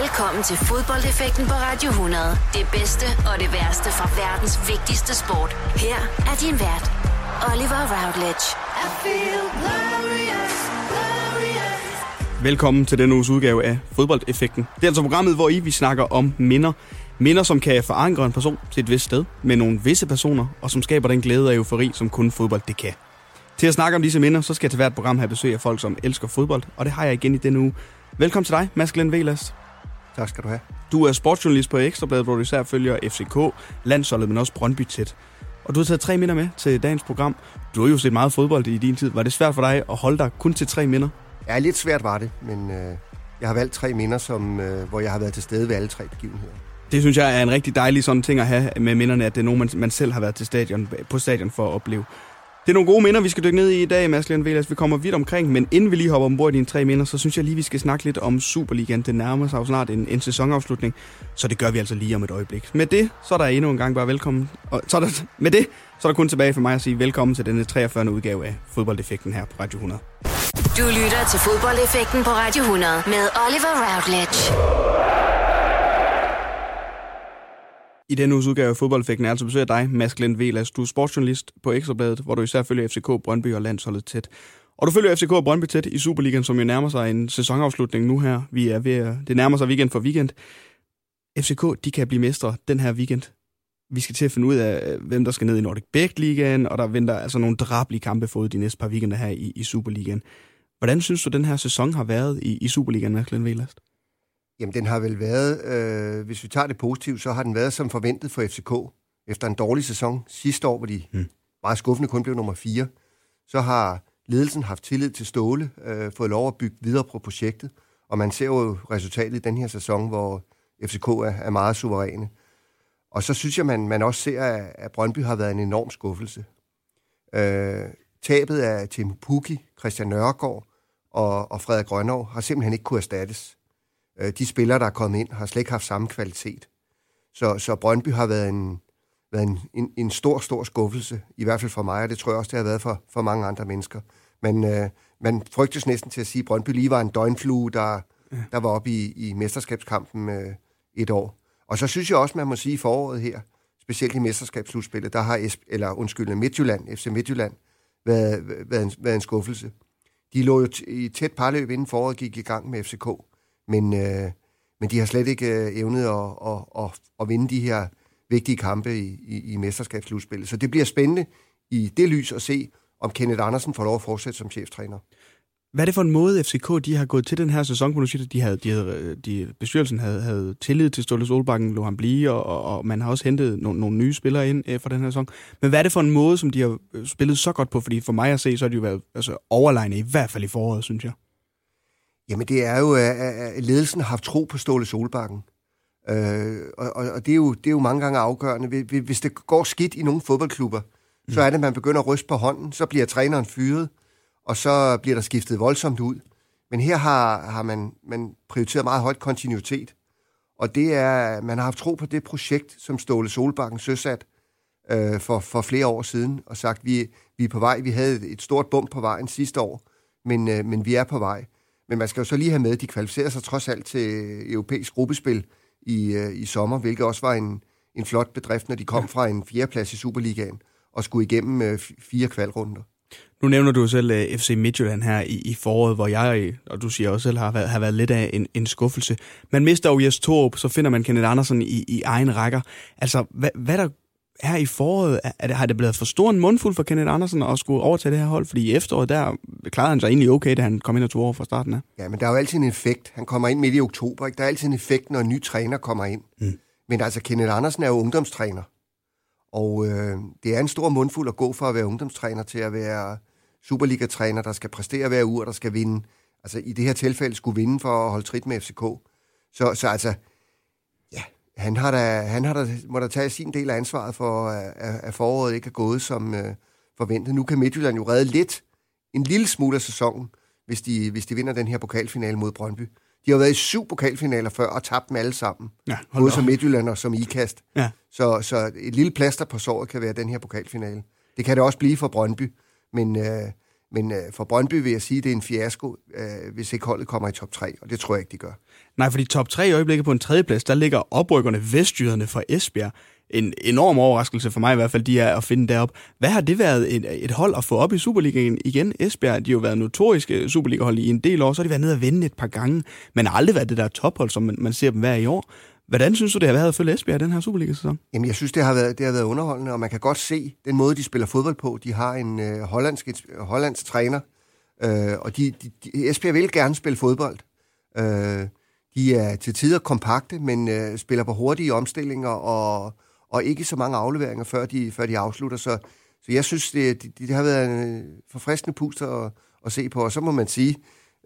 Velkommen til fodboldeffekten på Radio 100. Det bedste og det værste fra verdens vigtigste sport. Her er din vært, Oliver Routledge. I feel glorious, glorious. Velkommen til denne uges udgave af Fodboldeffekten. Det er altså programmet, hvor I vi snakker om minder. Minder, som kan forankre en person til et vist sted med nogle visse personer, og som skaber den glæde og eufori, som kun fodbold det kan. Til at snakke om disse minder, så skal jeg til hvert program have besøg af folk, som elsker fodbold, og det har jeg igen i denne uge. Velkommen til dig, Mads Glenn Velas. Tak skal du have. Du er sportsjournalist på Ekstrabladet, hvor du især følger FCK, landsholdet, men også Brøndby tæt. Og du har taget tre minder med til dagens program. Du har jo set meget fodbold i din tid. Var det svært for dig at holde dig kun til tre minder? Ja, lidt svært var det, men øh, jeg har valgt tre minder, som, øh, hvor jeg har været til stede ved alle tre begivenheder. Det synes jeg er en rigtig dejlig sådan ting at have med minderne, at det er nogen, man, man selv har været til stadion, på stadion for at opleve. Det er nogle gode minder, vi skal dykke ned i i dag, Mads Velas. Vi kommer vidt omkring, men inden vi lige hopper ombord i dine tre minder, så synes jeg lige, vi skal snakke lidt om Superligaen. Det nærmer sig jo snart en, en sæsonafslutning, så det gør vi altså lige om et øjeblik. Med det, så er der endnu en gang bare velkommen. Og så er der, med det, så er der kun tilbage for mig at sige velkommen til denne 43. udgave af Fodboldeffekten her på Radio 100. Du lytter til Fodboldeffekten på Radio 100 med Oliver Routledge. I denne uges udgave af Fodboldfægten er altså besøg af dig, Mads Glenn Velas. Du er sportsjournalist på Ekstrabladet, hvor du især følger FCK, Brøndby og landsholdet tæt. Og du følger FCK og Brøndby tæt i Superligaen, som jo nærmer sig en sæsonafslutning nu her. Vi er ved at, det nærmer sig weekend for weekend. FCK, de kan blive mestre den her weekend. Vi skal til at finde ud af, hvem der skal ned i Nordic Bæk Ligaen, og der venter altså nogle drablige kampe fået de næste par weekender her i, i Superligaen. Hvordan synes du, den her sæson har været i, i Superligaen, Mads Glenn Velas? Jamen, den har vel været, øh, hvis vi tager det positivt, så har den været som forventet for FCK. Efter en dårlig sæson sidste år, hvor de mm. meget skuffende kun blev nummer 4, så har ledelsen haft tillid til Ståle, øh, fået lov at bygge videre på projektet, og man ser jo resultatet i den her sæson, hvor FCK er, er meget suveræne. Og så synes jeg, man, man også ser, at, at Brøndby har været en enorm skuffelse. Øh, tabet af Tim Pukki, Christian Nørgaard og, og Frederik Grønov har simpelthen ikke kunne erstattes. Øh, de spillere, der er kommet ind, har slet ikke haft samme kvalitet. Så, så Brøndby har været en, været en, en, en stor, stor skuffelse, i hvert fald for mig, og det tror jeg også, det har været for, for mange andre mennesker. Men øh, man frygtes næsten til at sige, at Brøndby lige var en døgnflue, der, ja. der var oppe i, i mesterskabskampen øh, et år. Og så synes jeg også, man må sige, i foråret her, specielt i mesterskabsslutspillet, der har, Esp, eller undskyld, Midtjylland, FC Midtjylland, været, været, en, været en skuffelse. De lå jo i tæt parløb inden foråret gik i gang med FCK. Men, øh, men de har slet ikke øh, evnet at, at, at, at vinde de her vigtige kampe i, i, i mesterskabsslutspillet. Så det bliver spændende i det lys at se, om Kenneth Andersen får lov at fortsætte som cheftræner. Hvad er det for en måde, FCK de har gået til den her sæson? hvor du siger, at de havde, de havde, de, bestyrelsen havde, havde tillid til Ståle Solbakken, lå han blive, og, og man har også hentet nogle, nogle nye spillere ind øh, for den her sæson. Men hvad er det for en måde, som de har øh, spillet så godt på? Fordi for mig at se, så har de jo været altså, overlegne, i hvert fald i foråret, synes jeg. Jamen det er jo, at ledelsen har haft tro på Ståle Solbakken. Øh, og og det, er jo, det er jo mange gange afgørende. Hvis det går skidt i nogle fodboldklubber, mm. så er det, at man begynder at ryste på hånden, så bliver træneren fyret, og så bliver der skiftet voldsomt ud. Men her har, har man, man prioriteret meget højt kontinuitet. Og det er, man har haft tro på det projekt, som Ståle Solbakken søsat øh, for, for flere år siden, og sagt, vi, vi er på vej. Vi havde et stort bump på vejen sidste år, men, øh, men vi er på vej. Men man skal jo så lige have med, at de kvalificerer sig trods alt til europæisk gruppespil i, øh, i sommer, hvilket også var en, en flot bedrift, når de kom fra en fjerdeplads i Superligaen og skulle igennem øh, fire kvalrunder. Nu nævner du selv uh, øh, FC Midtjylland her i, i foråret, hvor jeg, og du siger også selv, har været, har været lidt af en, en skuffelse. Man mister jo Jes Torup, så finder man Kenneth Andersen i, i egen rækker. Altså, hvad, hvad der her i foråret, er det, har det blevet for stor en mundfuld for Kenneth Andersen at skulle overtage det her hold? Fordi i efteråret, der klarede han sig egentlig okay, da han kom ind og tog over fra starten af. Ja, men der er jo altid en effekt. Han kommer ind midt i oktober. Ikke? Der er altid en effekt, når en ny træner kommer ind. Mm. Men altså, Kenneth Andersen er jo ungdomstræner. Og øh, det er en stor mundfuld at gå fra at være ungdomstræner til at være Superliga-træner, der skal præstere hver uge, og der skal vinde. Altså i det her tilfælde skulle vinde for at holde trit med FCK. Så, så altså, han har da, han har da, må da tage sin del af ansvaret for, at, at foråret ikke er gået som uh, forventet. Nu kan Midtjylland jo redde lidt, en lille smule af sæsonen, hvis de, hvis de vinder den her pokalfinale mod Brøndby. De har været i syv pokalfinaler før og tabt dem alle sammen. Ja, både som Midtjylland og som IKAST. Ja. Så, så et lille plaster på såret kan være den her pokalfinale. Det kan det også blive for Brøndby. Men, uh, men øh, for Brøndby vil jeg sige, at det er en fiasko, øh, hvis ikke holdet kommer i top 3, og det tror jeg ikke, de gør. Nej, fordi top 3 i øjeblikket på en tredjeplads, der ligger oprykkerne vestjyderne fra Esbjerg. En enorm overraskelse for mig i hvert fald, de er at finde derop. Hvad har det været et, et hold at få op i Superligaen igen? Esbjerg, de har jo været notoriske Superliga-hold i en del år, så har de været nede og vende et par gange, men har aldrig været det der tophold, som man, man ser dem hver i år. Hvordan synes du, det har været at følge Esbjerg den her Superliga-sæson? Jamen, jeg synes, det har, været, det har været underholdende, og man kan godt se den måde, de spiller fodbold på. De har en øh, hollandsk, et, øh, hollandsk træner, øh, og de, de, de, Esbjerg vil gerne spille fodbold. Øh, de er til tider kompakte, men øh, spiller på hurtige omstillinger og, og ikke så mange afleveringer, før de, før de afslutter. Så, så jeg synes, det, det, det har været en øh, forfriskende pust at, at se på. Og så må man sige,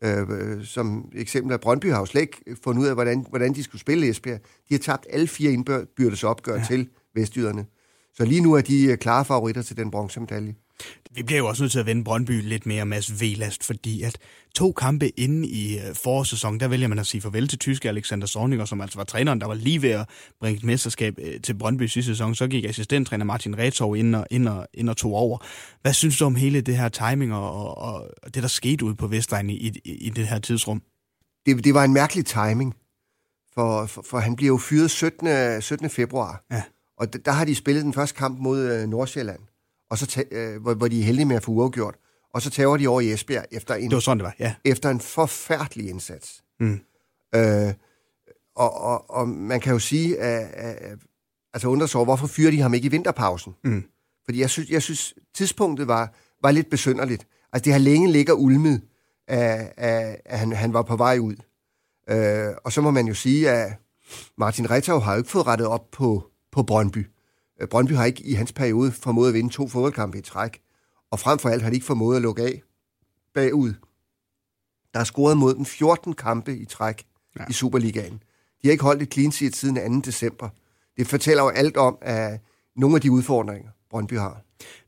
øh, som eksempel, at Brøndby har jo slet ikke fundet ud af, hvordan, hvordan de skulle spille Esbjerg. De har tabt alle fire indbyrdes opgør ja. til vestjyderne. Så lige nu er de øh, klare favoritter til den bronzemedalje. Vi bliver jo også nødt til at vende Brøndby lidt mere Mads Velast, fordi at to kampe inde i øh, forårssæsonen, der vælger man at sige farvel til tyske Alexander Zorniger, som altså var træneren, der var lige ved at bringe et mesterskab øh, til Brøndby sidste sæson. Så gik assistenttræner Martin Retov ind og, ind, og, ind og tog over. Hvad synes du om hele det her timing og, og det, der skete ude på Vestegn i, i, i det her tidsrum? Det, det var en mærkelig timing, for, for, for han bliver jo fyret 17. 17. februar. Ja. Og der har de spillet den første kamp mod øh, Nordsjælland og så øh, hvor, hvor de er heldige med at få uafgjort. Og så tager de over i Esbjerg efter en, det var sådan, det var, ja. efter en forfærdelig indsats. Mm. Øh, og, og, og man kan jo sige, at, at, altså undre sig over, hvorfor fyrer de ham ikke i vinterpausen? Mm. Fordi jeg synes, jeg synes tidspunktet var, var lidt besynderligt. Altså det har længe ligget ulmet, at, at, at han, han var på vej ud. Øh, og så må man jo sige, at Martin Rettau har jo ikke fået rettet op på, på Brøndby. Øh, Brøndby har ikke i hans periode formået at vinde to fodboldkampe i træk, og frem for alt har de ikke formået at lukke af bagud. Der er scoret mod den 14 kampe i træk ja. i Superligaen. De har ikke holdt et clean sheet siden 2. december. Det fortæller jo alt om, at nogle af de udfordringer, Brøndby har.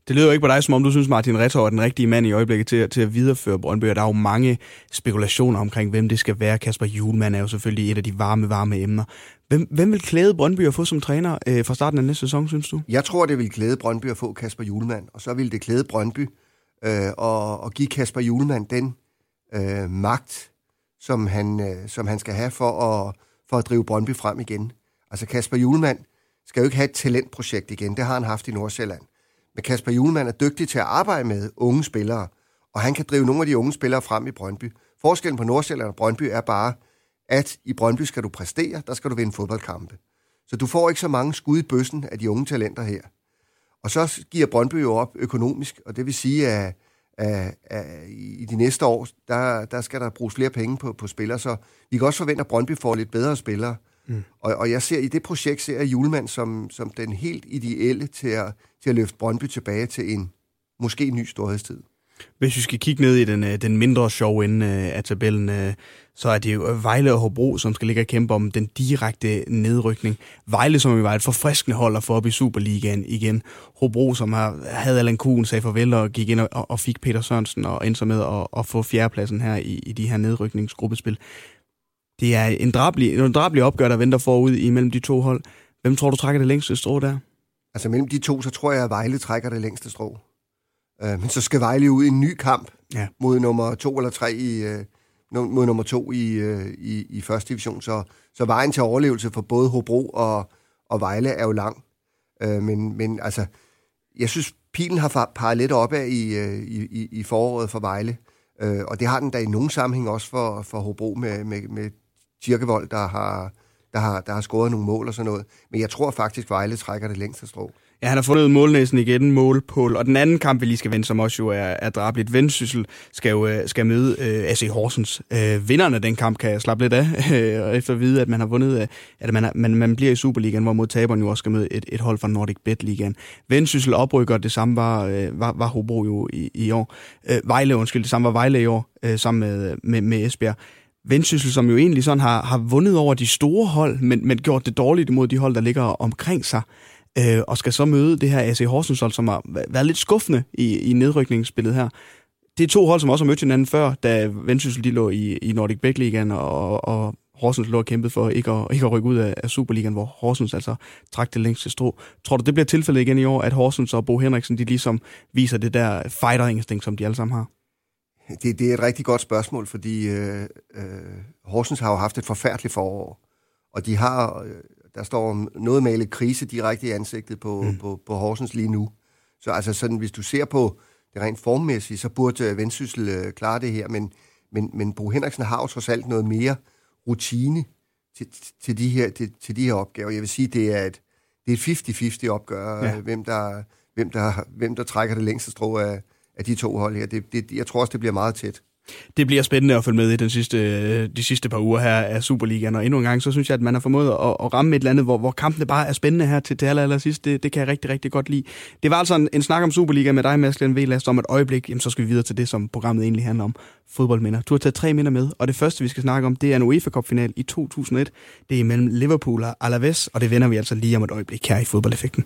Det lyder jo ikke på dig, som om du synes, Martin Rettor er den rigtige mand i øjeblikket til, til at videreføre Brøndby, og der er jo mange spekulationer omkring, hvem det skal være. Kasper Julemand er jo selvfølgelig et af de varme, varme emner. Hvem, hvem vil klæde Brøndby at få som træner øh, fra starten af næste sæson, synes du? Jeg tror, det vil klæde Brøndby at få Kasper Julemand, og så vil det klæde Brøndby øh, og, og give Kasper Julemand den øh, magt, som han, øh, som han skal have for at, for at drive Brøndby frem igen. Altså Kasper Julemand skal jo ikke have et talentprojekt igen. Det har han haft i Nordsjælland. Men Kasper Julemand er dygtig til at arbejde med unge spillere, og han kan drive nogle af de unge spillere frem i Brøndby. Forskellen på Nordsjælland og Brøndby er bare, at i Brøndby skal du præstere, der skal du vinde fodboldkampe. Så du får ikke så mange skud i bøssen af de unge talenter her. Og så giver Brøndby jo op økonomisk, og det vil sige, at, at, at i de næste år, der, der skal der bruges flere penge på, på spillere, så vi kan også forvente, at Brøndby får lidt bedre spillere. Mm. Og, og jeg ser i det projekt, ser jeg Julemand som, som den helt ideelle til at, til at løfte Brøndby tilbage til en måske ny storhedstid. Hvis vi skal kigge ned i den, øh, den mindre sjov ende øh, af tabellen, øh, så er det jo Vejle og Hobro, som skal ligge og kæmpe om den direkte nedrykning. Vejle, som jo var et forfriskende hold at få op i Superligaen igen. Hobro, som har, havde Allan Kuhn, sagde farvel og gik ind og, og fik Peter Sørensen og endte så med at, at få fjerdepladsen her i, i de her nedrykningsgruppespil. Det er en drabelig, en drabelig opgør, der venter forud imellem de to hold. Hvem tror du trækker det længste strå der? Altså mellem de to, så tror jeg, at Vejle trækker det længste strå. Uh, men så skal Vejle ud i en ny kamp ja. mod nummer to eller tre i, uh, mod nummer to i, uh, i, i første division. Så, så vejen til overlevelse for både Hobro og, og Vejle er jo lang. Uh, men, men altså, jeg synes, pilen har peget lidt opad i, uh, i, i foråret for Vejle. Uh, og det har den da i nogen sammenhæng også for, for Hobro med, med, med Kirkevold, der har, der, har, der har scoret nogle mål og sådan noget. Men jeg tror faktisk, Vejle trækker det længste strå. Ja, han har fundet målnæsen igen, målpål. Og den anden kamp, vi lige skal vinde, som også jo er, er drabligt. Vendsyssel skal jo øh, skal møde øh, AC Horsens. Øh, vinderne af den kamp kan jeg slappe lidt af, øh, efter at vide, at man har vundet, øh, at man, har, man, man bliver i Superligaen, hvor mod taberen jo også skal møde et, et hold fra Nordic Bet Ligaen. Vendsyssel oprykker, det samme var, øh, var, var Hobro jo i, i år. Øh, Vejle, undskyld, det samme var Vejle i år, øh, sammen med, med, med Esbjerg. Vendsyssel, som jo egentlig sådan har, har vundet over de store hold, men, men gjort det dårligt imod de hold, der ligger omkring sig, øh, og skal så møde det her AC Horsens hold, som har været lidt skuffende i, i nedrykningsspillet her. Det er to hold, som også har mødt hinanden før, da Vendsyssel de lå i, i Nordic Bet Ligaen, og, og Horsens lå og kæmpet for ikke at, ikke at rykke ud af, af Superligaen, hvor Horsens altså trak det længste strå. Tror du, det bliver tilfældet igen i år, at Horsens og Bo Henriksen, de ligesom viser det der fighter-instinkt, som de alle sammen har? Det, det er et rigtig godt spørgsmål, fordi øh, øh, Horsens har jo haft et forfærdeligt forår, og de har, øh, der står noget malet krise direkte i ansigtet på, mm. på, på Horsens lige nu. Så altså sådan, hvis du ser på det rent formmæssige, så burde øh, Vendsyssel øh, klare det her, men, men, men Bo Henriksen har jo trods alt noget mere rutine til, til, de her, til, til de her opgaver. Jeg vil sige, det er et, det er et 50-50 opgør, ja. hvem, der, hvem, der, hvem der trækker det længste strå af, af de to hold her. Det, det, jeg tror også, det bliver meget tæt. Det bliver spændende at følge med i den sidste, de sidste par uger her af Superligaen, og endnu en gang, så synes jeg, at man har formået at, at ramme et eller andet, hvor, hvor kampene bare er spændende her til, til aller, aller sidst. Det, det kan jeg rigtig, rigtig godt lide. Det var altså en, en snak om Superliga med dig, Mads Glenn Velast, om et øjeblik. Jamen, så skal vi videre til det, som programmet egentlig handler om. Fodboldminder. Du har taget tre minder med, og det første, vi skal snakke om, det er en UEFA Cup-final i 2001. Det er mellem Liverpool og Alaves, og det vender vi altså lige om et øjeblik her i Fodboldeffekten.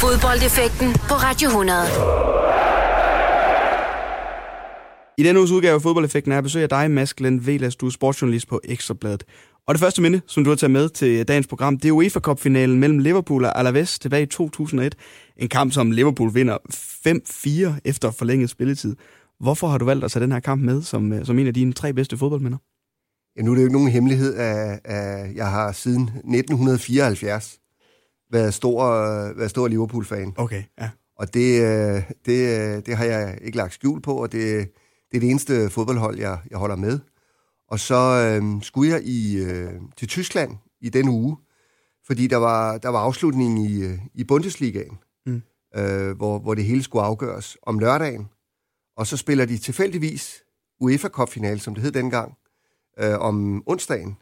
Fodboldeffekten på Radio 100. I denne uges udgave af Fodboldeffekten er besøg af dig, Mads Glenn Velas, du er sportsjournalist på Ekstrabladet. Og det første minde, som du har taget med til dagens program, det er UEFA Cup-finalen mellem Liverpool og Alaves tilbage i 2001. En kamp, som Liverpool vinder 5-4 efter forlænget spilletid. Hvorfor har du valgt at tage den her kamp med som, øh, som en af dine tre bedste fodboldminder? Ja, nu er det jo ikke nogen hemmelighed, at, at jeg har siden 1974 været stor, været stor Liverpool-fan. Okay, ja. Og det, øh, det, øh, det har jeg ikke lagt skjul på, og det, det er det eneste fodboldhold, jeg, jeg holder med. Og så øh, skulle jeg i, øh, til Tyskland i den uge, fordi der var, der var afslutning i, øh, i Bundesligaen, mm. øh, hvor, hvor det hele skulle afgøres om lørdagen. Og så spiller de tilfældigvis UEFA Cup-finale, som det hed dengang, øh, om onsdagen.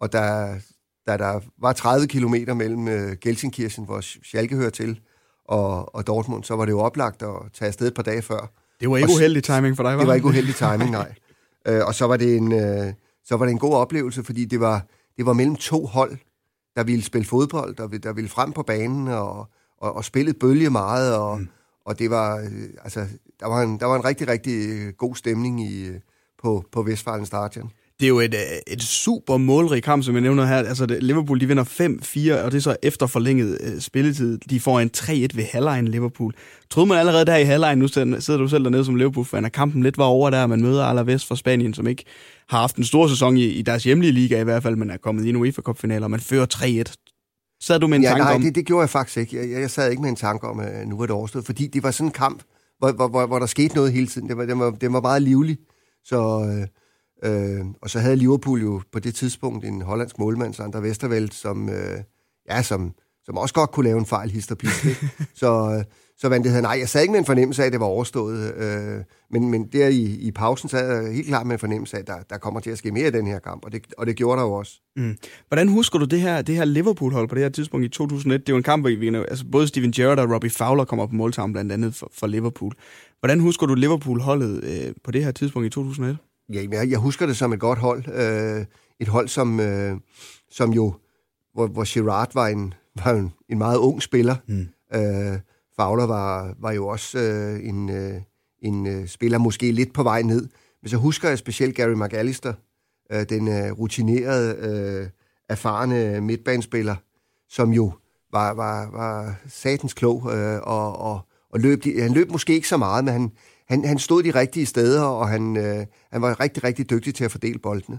Og der, da der var 30 kilometer mellem øh, Gelsenkirchen, hvor Schalke hører til, og, og Dortmund, så var det jo oplagt at tage afsted et par dage før. Det var ikke og, uheldig timing for dig, var det? var ikke uheldig timing, nej. øh, og så var, det en, øh, så var det en god oplevelse, fordi det var, det var mellem to hold, der ville spille fodbold, der, der ville frem på banen, og, og, og spillet bølge meget, og, mm. og det var, øh, altså, der var, en, der var en rigtig, rigtig god stemning i, på, på Vestfalen Stadion det er jo et, øh, et super målrig kamp, som jeg nævner her. Altså, det, Liverpool, de vinder 5-4, og det er så efter forlænget uh, spilletid. De får en 3-1 ved halvlejen Liverpool. Troede man allerede der i halvlejen, nu sidder du selv dernede som Liverpool-fan, at kampen lidt var over der, man møder Alaves fra Spanien, som ikke har haft en stor sæson i, i deres hjemlige liga i hvert fald, men er kommet i en UEFA Cup-finaler, og man fører 3-1. Sad du med en ja, tanke nej, om... det, det gjorde jeg faktisk ikke. Jeg, jeg sad ikke med en tanke om, at nu var det overstået, fordi det var sådan en kamp, hvor, hvor, hvor, hvor der skete noget hele tiden. Det var, det var, det var meget livligt. Så... Øh, Øh, og så havde Liverpool jo på det tidspunkt en hollandsk målmand, Sander Westerveld, som, øh, ja, som, som også godt kunne lave en fejl histerpist. så, øh, så vandt det havde, nej, jeg sad ikke med en fornemmelse af, at det var overstået. Øh, men, men der i, i pausen sad jeg helt klart med en fornemmelse af, at der, der kommer til at ske mere i den her kamp, og det, og det gjorde der jo også. Mm. Hvordan husker du det her, det her Liverpool-hold på det her tidspunkt i 2001? Det var en kamp, hvor vi, altså både Steven Gerrard og Robbie Fowler kommer på måltavlen blandt andet for, for Liverpool. Hvordan husker du Liverpool-holdet øh, på det her tidspunkt i 2001? Ja, jeg, jeg husker det som et godt hold. Øh, et hold, som, øh, som jo, hvor, hvor Gerard var en, var en, en meget ung spiller. Mm. Øh, Fowler var, var jo også øh, en, øh, en øh, spiller måske lidt på vej ned. Men så husker jeg specielt Gary McAllister, øh, den øh, rutinerede, øh, erfarne midtbanespiller, som jo var, var, var satens klog, øh, og, og, og løb, han løb måske ikke så meget, men han, han, han stod de rigtige steder, og han, øh, han var rigtig, rigtig dygtig til at fordele boldene.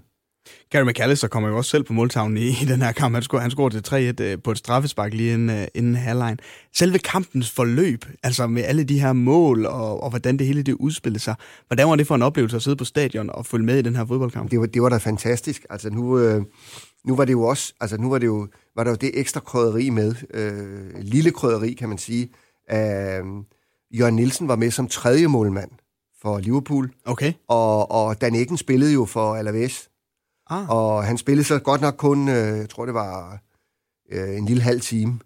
Gary McAllister kommer jo også selv på måltavlen i, i den her kamp. Han scorede, han scorede til 3-1 øh, på et straffespark lige inden, uh, inden halvlejen. Selve kampens forløb, altså med alle de her mål og, og hvordan det hele det udspillede sig, hvordan var det for en oplevelse at sidde på stadion og følge med i den her fodboldkamp? Det var, det var da fantastisk. Altså nu, øh, nu var det jo også, altså nu var det jo, var der jo det ekstra krydderi med, øh, lille krydderi kan man sige, øh, Jørgen Nielsen var med som tredje målmand for Liverpool. Okay. Og, og Dan Eggen spillede jo for Alaves. Ah. Og han spillede så godt nok kun, øh, jeg tror det var øh, en lille halv time.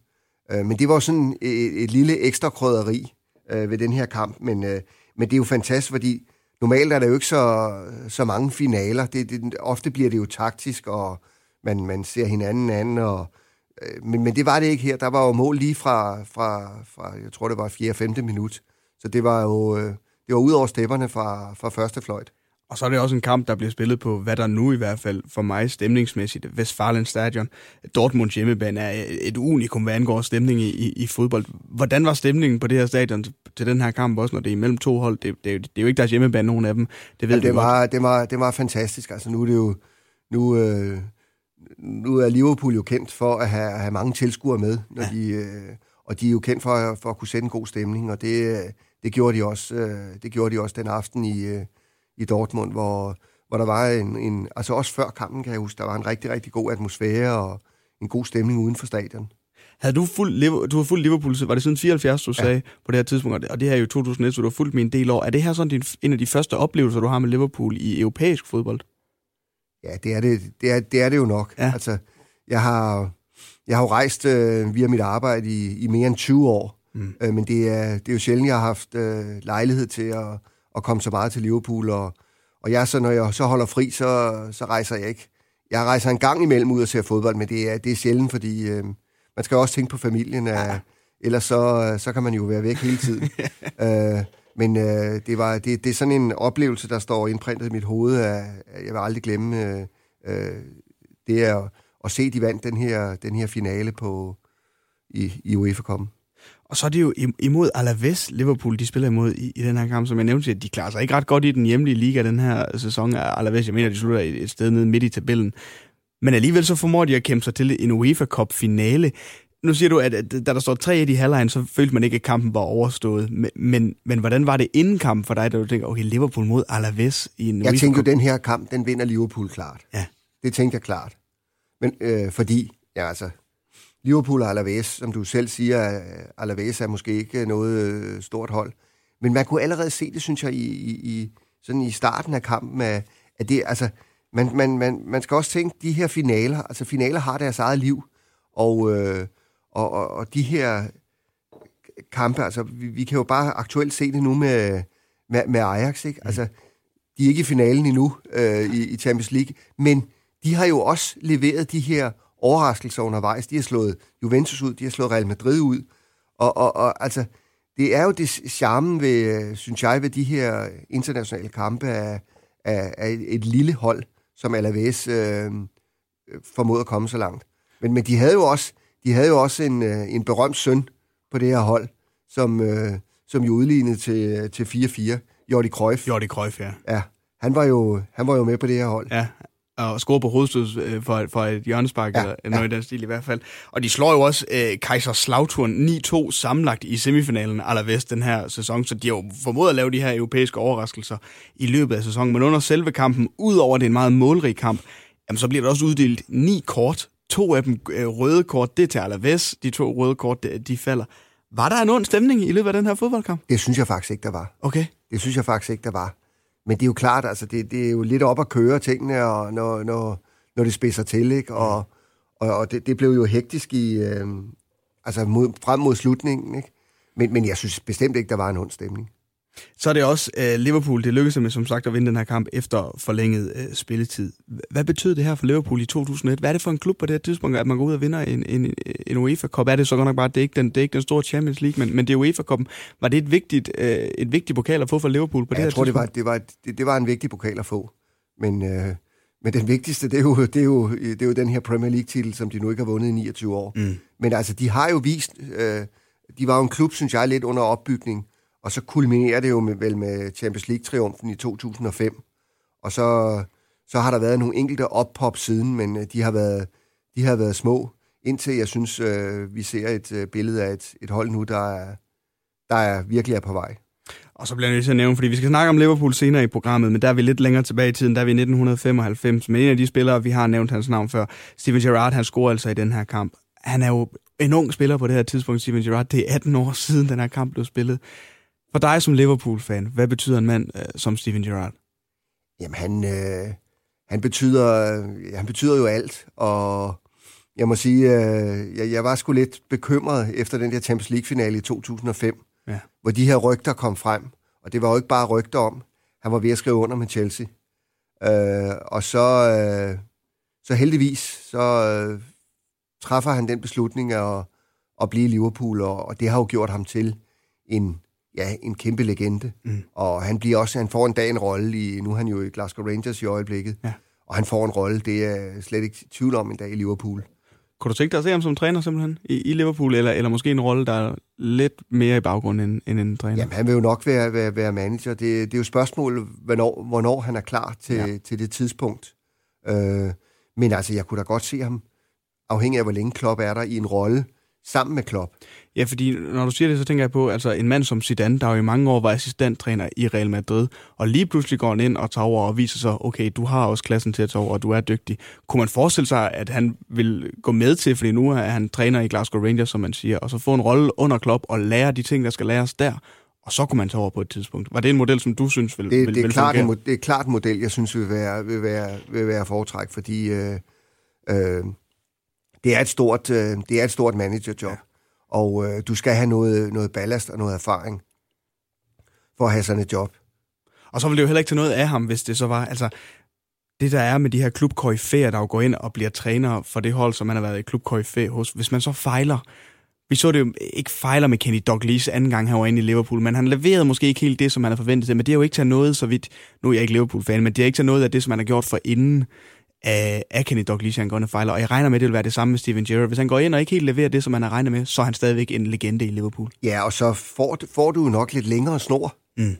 Øh, men det var sådan et, et lille ekstra krydderi øh, ved den her kamp. Men, øh, men det er jo fantastisk, fordi normalt er der jo ikke så, så mange finaler. Det, det, ofte bliver det jo taktisk, og man, man ser hinanden anden. Og, men, men det var det ikke her. Der var jo mål lige fra, fra, fra jeg tror det var 4. 5. minut. Så det var jo øh, det var ud over stepperne fra, fra første fløjt. Og så er det også en kamp, der bliver spillet på, hvad der nu i hvert fald for mig stemningsmæssigt, Westfalen Stadion. Dortmunds hjemmebane er et unikum, hvad angår stemning i, i, fodbold. Hvordan var stemningen på det her stadion til den her kamp, også når det er imellem to hold? Det, det, det er jo ikke deres hjemmebane, nogen af dem. Det ved ja, det, var, det, var, det var fantastisk. Altså nu er det jo... Nu, øh, nu er Liverpool jo kendt for at have, have mange tilskuere med, når ja. de, øh, og de er jo kendt for, for at kunne sætte en god stemning, og det, det, gjorde, de også, øh, det gjorde de også den aften i, øh, i Dortmund, hvor, hvor der var en, en, altså også før kampen, kan jeg huske, der var en rigtig, rigtig god atmosfære og en god stemning uden for stadion. Havde du fuld, du har fuldt Liverpool, var det siden 74, du ja. sagde, på det her tidspunkt, og det her er jo 2001, så du har fulgt en del år. Er det her sådan din, en af de første oplevelser, du har med Liverpool i europæisk fodbold? Ja, det er det, det, er, det, er det jo nok. Ja. Altså, jeg har, jeg har jo rejst øh, via mit arbejde i, i mere end 20 år, mm. øh, men det er, det er jo sjældent, jeg har haft øh, lejlighed til at, at komme så meget til Liverpool, og, og jeg så, når jeg så holder fri, så, så rejser jeg ikke. Jeg rejser en gang imellem ud og ser fodbold, men det er, det er sjældent, fordi øh, man skal også tænke på familien, ja. ellers så, så kan man jo være væk hele tiden. øh, men øh, det, var, det, det er sådan en oplevelse, der står indprintet i mit hoved, at jeg vil aldrig glemme øh, øh, det er at se, de vandt den her, den her finale på, i, i UEFA Cup. Og så er det jo imod Alaves, Liverpool, de spiller imod i, i den her kamp, som jeg nævnte, at de klarer sig ikke ret godt i den hjemlige liga den her sæson af Alaves. Jeg mener, de slutter et sted nede midt i tabellen. Men alligevel så formår de at kæmpe sig til en UEFA Cup finale. Nu siger du, at, at da der står 3-1 i halvlejen, så følte man ikke, at kampen var overstået. Men, men, men hvordan var det inden kampen for dig, da du tænkte, okay, Liverpool mod Alaves i en Jeg tænkte jo, den her kamp, den vinder Liverpool klart. Ja. Det tænkte jeg klart. Men øh, fordi, ja altså, Liverpool og Alaves, som du selv siger, Alaves er måske ikke noget øh, stort hold. Men man kunne allerede se det, synes jeg, i, i, sådan i starten af kampen, at, at det, altså, man, man, man, man skal også tænke, de her finaler, altså finaler har deres eget liv, og, øh, og, og, og de her kampe, altså vi, vi kan jo bare aktuelt se det nu med, med, med Ajax, ikke? Altså, de er ikke i finalen endnu øh, i, i Champions League, men de har jo også leveret de her overraskelser undervejs. De har slået Juventus ud, de har slået Real Madrid ud. Og, og, og altså, det er jo det charmen ved, synes jeg, ved de her internationale kampe af, af, af et, lille hold, som Alaves øh, formåede at komme så langt. Men, men de havde jo også, de havde jo også en, øh, en berømt søn på det her hold, som, øh, som jo udlignede til, til 4-4. Jordi Cruyff. Jordi Cruyff, ja. Ja, han var jo, han var jo med på det her hold. Ja, og score på hovedstød øh, for, for et hjørnespark, ja, eller noget ja. i den stil i hvert fald. Og de slår jo også øh, Kaiser Slauturen 9-2 sammenlagt i semifinalen Alaves den her sæson, så de har jo formået at lave de her europæiske overraskelser i løbet af sæsonen. Men under selve kampen, udover det er en meget målrig kamp, jamen, så bliver der også uddelt ni kort. To af dem øh, røde kort, det er til Alaves. De to røde kort, de, de falder. Var der en ond stemning i løbet af den her fodboldkamp? Det synes jeg faktisk ikke, der var. Okay. Det synes jeg faktisk ikke, der var. Men det er jo klart, altså det, det er jo lidt op at køre tingene, og når, når, når det spidser til, ikke? Og, og, og det, det blev jo hektisk i, øh, altså mod, frem mod slutningen, ikke? Men, men jeg synes bestemt ikke, der var en ond stemning. Så er det også uh, Liverpool, det lykkedes med som sagt at vinde den her kamp efter forlænget uh, spilletid. Hvad betød det her for Liverpool i 2001? Hvad er det for en klub på det her tidspunkt, at man går ud og vinder en, en, en UEFA Cup? Er det så godt nok bare, at det er ikke den, det er ikke den store Champions League, men, men det er UEFA Cup. Var det et vigtigt, uh, et vigtigt pokal at få for Liverpool på ja, det her jeg tror, tidspunkt? det var, det, var, det, det var en vigtig pokal at få. Men, uh, Men den vigtigste, det er, jo, det, er jo, det er jo den her Premier League-titel, som de nu ikke har vundet i 29 år. Mm. Men altså, de har jo vist... Øh, de var jo en klub, synes jeg, lidt under opbygning. Og så kulminerer det jo med, vel med Champions League-triumfen i 2005. Og så, så har der været nogle enkelte oppop siden, men øh, de har været, de har været små, indtil jeg synes, øh, vi ser et øh, billede af et, et hold nu, der er, der er virkelig er på vej. Og så bliver jeg nødt til at nævne, fordi vi skal snakke om Liverpool senere i programmet, men der er vi lidt længere tilbage i tiden, der er vi i 1995. Men en af de spillere, vi har nævnt hans navn før, Steven Gerrard, han scorer altså i den her kamp. Han er jo en ung spiller på det her tidspunkt, Steven Gerrard. Det er 18 år siden, den her kamp blev spillet. For dig som Liverpool-fan, hvad betyder en mand øh, som Steven Gerrard? Jamen, han, øh, han, betyder, øh, han betyder jo alt, og jeg må sige, øh, jeg, jeg var sgu lidt bekymret efter den der Champions League-finale i 2005, ja. hvor de her rygter kom frem. Og det var jo ikke bare rygter om, han var ved at skrive under med Chelsea. Øh, og så, øh, så heldigvis, så øh, træffer han den beslutning at, at blive i Liverpool, og, og det har jo gjort ham til en, ja, en kæmpe legende. Mm. Og han bliver også, han får en dag en rolle i, nu er han jo i Glasgow Rangers i øjeblikket, ja. og han får en rolle, det er slet ikke tvivl om en dag i Liverpool. Kunne du tænke dig at se ham som træner simpelthen i, i Liverpool, eller, eller måske en rolle, der er lidt mere i baggrunden end, end en træner? Jamen, han vil jo nok være, være, være manager. Det, det er jo spørgsmålet, hvornår, hvornår han er klar til, ja. til det tidspunkt. Øh, men altså, jeg kunne da godt se ham, afhængig af hvor længe Klopp er der, i en rolle sammen med Klopp. Ja, fordi når du siger det, så tænker jeg på, altså en mand som Zidane, der jo i mange år var assistenttræner i Real Madrid, og lige pludselig går han ind og tager over og viser sig, okay, du har også klassen til at tage over, og du er dygtig. Kunne man forestille sig, at han vil gå med til, fordi nu er han træner i Glasgow Rangers, som man siger, og så få en rolle under Klopp og lære de ting, der skal læres der, og så kunne man tage over på et tidspunkt. Var det en model, som du synes vil, det, vil, det er vil klart en, Det er klart en model, jeg synes vil være, vil være, vil være foretræk, fordi øh, øh, det, er et stort, øh, det er et stort managerjob. Ja og øh, du skal have noget, noget ballast og noget erfaring for at have sådan et job. Og så vil det jo heller ikke til noget af ham, hvis det så var, altså det der er med de her klubkoryfæer, der jo går ind og bliver træner for det hold, som man har været i klubkoryfæ hos, hvis man så fejler, vi så det jo ikke fejler med Kenny Dalglish anden gang, han var inde i Liverpool, men han leverede måske ikke helt det, som man havde forventet sig, men det er jo ikke til noget, så vidt, nu er jeg ikke Liverpool-fan, men det er ikke til noget af det, som man har gjort for inden af, af Kenny Dalglish, han går ind og fejler. Og jeg regner med, at det vil være det samme med Steven Gerrard. Hvis han går ind og ikke helt leverer det, som man har regnet med, så er han stadigvæk en legende i Liverpool. Ja, og så får, får du nok lidt længere snor. Mm.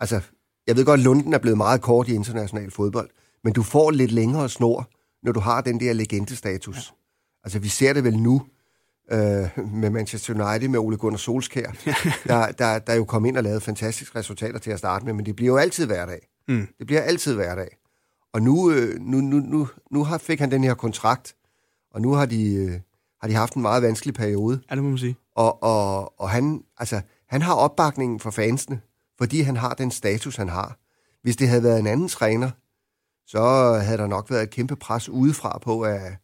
Altså, jeg ved godt, at Lunden er blevet meget kort i international fodbold, men du får lidt længere snor, når du har den der legendestatus. Ja. Altså, vi ser det vel nu øh, med Manchester United, med Ole Gunnar Solskær, der, der, der jo kom ind og lavede fantastiske resultater til at starte med, men det bliver jo altid hverdag. Mm. Det bliver altid hverdag. Og nu, øh, nu, nu, nu, nu har, fik han den her kontrakt, og nu har de, øh, har de haft en meget vanskelig periode. Ja, det må man sige. Og, og, og han, altså, han har opbakningen fra fansene, fordi han har den status, han har. Hvis det havde været en anden træner, så havde der nok været et kæmpe pres udefra på, at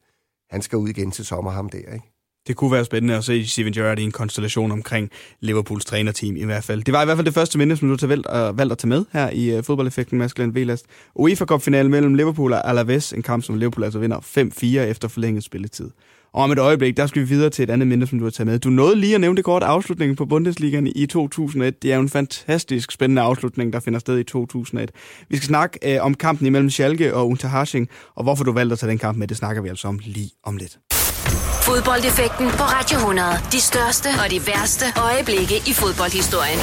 han skal ud igen til sommer, ham der, ikke? Det kunne være spændende at se Steven Gerrard i en konstellation omkring Liverpools trænerteam i hvert fald. Det var i hvert fald det første minde, som du har valgt, uh, øh, valgt at tage med her i uh, fodboldeffekten med Glenn Velast. UEFA Cup finalen mellem Liverpool og Alaves, en kamp, som Liverpool altså vinder 5-4 efter forlænget spilletid. Og om et øjeblik, der skal vi videre til et andet minde, som du har taget med. Du nåede lige at nævne det kort afslutningen på Bundesligaen i 2001. Det er jo en fantastisk spændende afslutning, der finder sted i 2001. Vi skal snakke uh, om kampen imellem Schalke og Unterhaching, og hvorfor du valgte at tage den kamp med, det snakker vi altså om lige om lidt. Fodboldeffekten på Radio 100. De største og de værste øjeblikke i fodboldhistorien.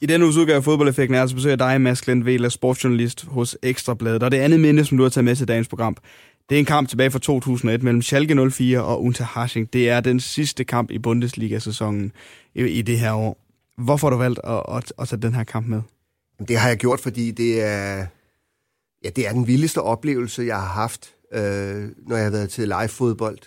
I denne uges udgave af Fodboldeffekten er altså besøg af dig, Mads Glenn Vela, sportsjournalist hos Ekstrabladet. Og det andet minde, som du har taget med til dagens program, det er en kamp tilbage fra 2001 mellem Schalke 04 og Unterhaching. Det er den sidste kamp i Bundesliga-sæsonen i, i det her år. Hvorfor har du valgt at, at, at tage den her kamp med? Det har jeg gjort, fordi det er, ja, det er den vildeste oplevelse, jeg har haft øh, når jeg har været til live-fodbold.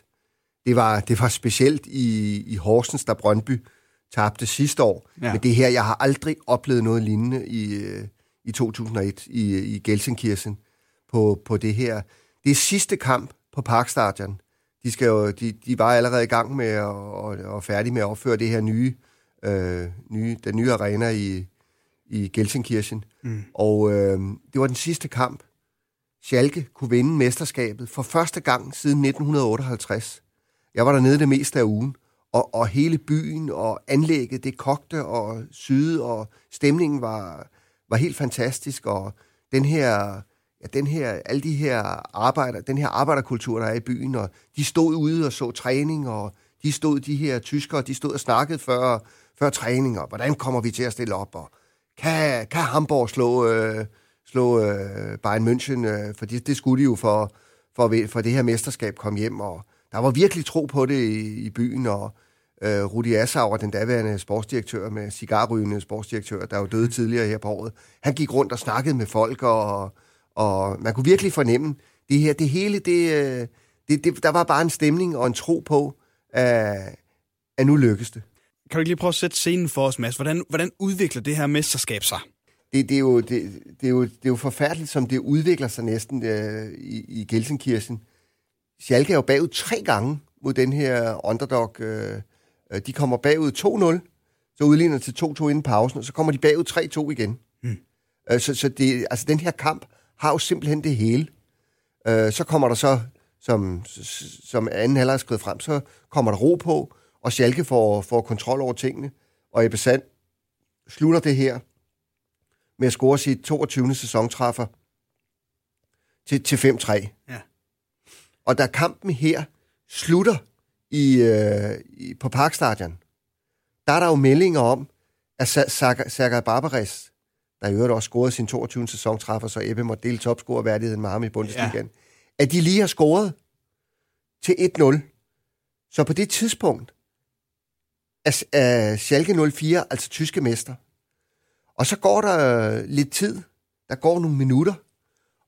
Det var, det var specielt i, i Horsens, der Brøndby tabte sidste år. Ja. Men det her, jeg har aldrig oplevet noget lignende i, øh, i 2001 i, i Gelsenkirchen på, på det her. Det er sidste kamp på Parkstadion. De, skal jo, de, de var allerede i gang med at, og, og færdige med at opføre det her nye, øh, nye den nye arena i, i Gelsenkirchen. Mm. Og øh, det var den sidste kamp, Schalke kunne vinde mesterskabet for første gang siden 1958. Jeg var dernede det meste af ugen, og, og hele byen og anlægget, det kogte og syde, og stemningen var, var helt fantastisk, og den her, ja, den her, alle de her arbejder, den her arbejderkultur, der er i byen, og de stod ude og så træning, og de stod, de her tyskere, de stod og snakkede før, før træning, og hvordan kommer vi til at stille op, og kan, kan Hamburg slå, øh, slå øh, Bayern München, øh, for det, det skulle de jo for, for, for det her mesterskab kom hjem, og der var virkelig tro på det i, i byen, og øh, Rudi Assauer, den daværende sportsdirektør med cigarrygende sportsdirektør, der jo døde tidligere her på året, han gik rundt og snakkede med folk, og, og man kunne virkelig fornemme, det her, det hele, det, øh, det, det, der var bare en stemning og en tro på, at, at nu lykkes det. Kan du ikke lige prøve at sætte scenen for os, Mads? Hvordan, hvordan udvikler det her mesterskab sig? Det, det, er jo, det, det, er jo, det er jo forfærdeligt, som det udvikler sig næsten øh, i, i Gelsenkirchen. Schalke er jo bagud tre gange mod den her underdog. Øh, de kommer bagud 2-0, så udligner til 2-2 inden pausen, og så kommer de bagud 3-2 igen. Mm. Øh, så så det, altså, den her kamp har jo simpelthen det hele. Øh, så kommer der så, som, som anden halvleg skrevet frem, så kommer der ro på, og Schalke får, får kontrol over tingene. Og Ebbe Sand slutter det her med at score sit 22. sæsontræffer til, til 5-3. Ja. Og da kampen her slutter i, øh, i, på Parkstadion, der er der jo meldinger om, at Sergej Barbares, der i øvrigt også scorede sin 22. sæsontræffer, så Ebbe måtte dele topscorerværdigheden med ham i Bundesligaen, ja. at de lige har scoret til 1-0. Så på det tidspunkt er, er Schalke 04 altså tyske mester. Og så går der øh, lidt tid, der går nogle minutter,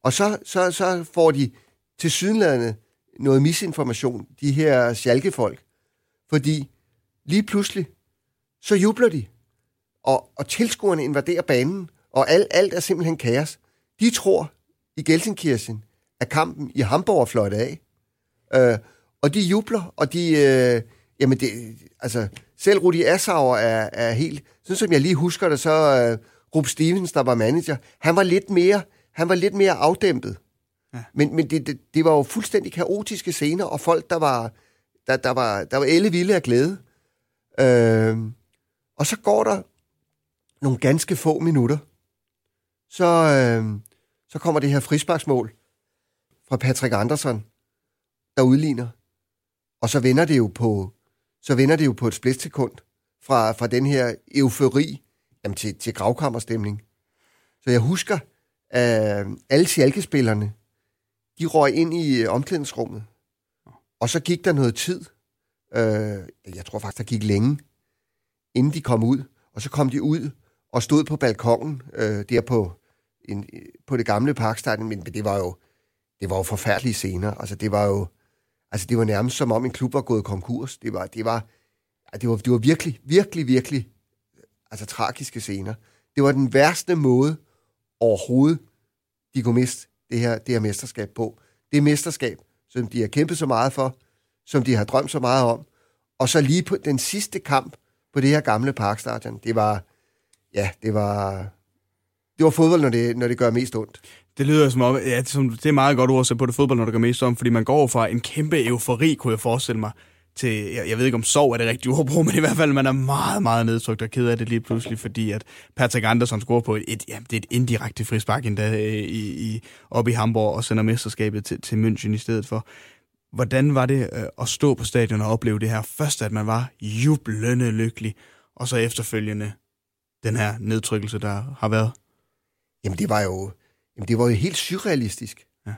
og så, så, så får de til sydenlandet noget misinformation, de her Schalke-folk. Fordi lige pludselig, så jubler de, og, og tilskuerne invaderer banen, og alt, alt er simpelthen kaos. De tror i Gelsenkirchen, at kampen i Hamburg er fløjt af. Øh, og de jubler, og de... Øh, jamen, det, altså, selv Rudi Assauer er, er helt... Sådan som jeg lige husker det, så uh, Rup Stevens, der var manager, han var lidt mere, han var lidt mere afdæmpet. Ja. Men, men det, det, det var jo fuldstændig kaotiske scener, og folk, der var, der, der var, der var elle vilde af glæde. Uh, og så går der nogle ganske få minutter, så, uh, så kommer det her frisparksmål fra Patrick Andersen, der udligner. Og så vender det jo på så vender det jo på et splitsekund fra, fra den her eufori jamen, til, til gravkammerstemning. Så jeg husker, at alle sjalkespillerne, de røg ind i øh, omklædningsrummet, og så gik der noget tid. Øh, jeg tror faktisk, der gik længe, inden de kom ud. Og så kom de ud og stod på balkongen øh, der på, en, på det gamle parkstadion, men det var jo det var jo forfærdelige scener. Altså, det var jo Altså, det var nærmest som om en klub var gået konkurs. Det var, det var, det var, det var virkelig, virkelig, virkelig altså, tragiske scener. Det var den værste måde overhovedet, de kunne miste det her, det her mesterskab på. Det mesterskab, som de har kæmpet så meget for, som de har drømt så meget om. Og så lige på den sidste kamp på det her gamle parkstadion, det var, ja, det var, det var fodbold, når det, når det gør mest ondt. Det lyder som om, ja, det er meget godt ord at sætte på det fodbold, når det gør mest ondt, fordi man går fra en kæmpe eufori, kunne jeg forestille mig, til, jeg, jeg ved ikke om sov er det rigtige ord men i hvert fald man er meget, meget nedtrykt og ked af det lige pludselig, fordi at Patrick Andersen scorer på et, et, ja, det er et indirekte frispark endda øh, i, i, op i Hamburg og sender mesterskabet til, til München i stedet for. Hvordan var det øh, at stå på stadion og opleve det her? Først at man var jublende lykkelig, og så efterfølgende den her nedtrykkelse, der har været. Jamen det var jo, Jamen, det var jo helt surrealistisk. Ja.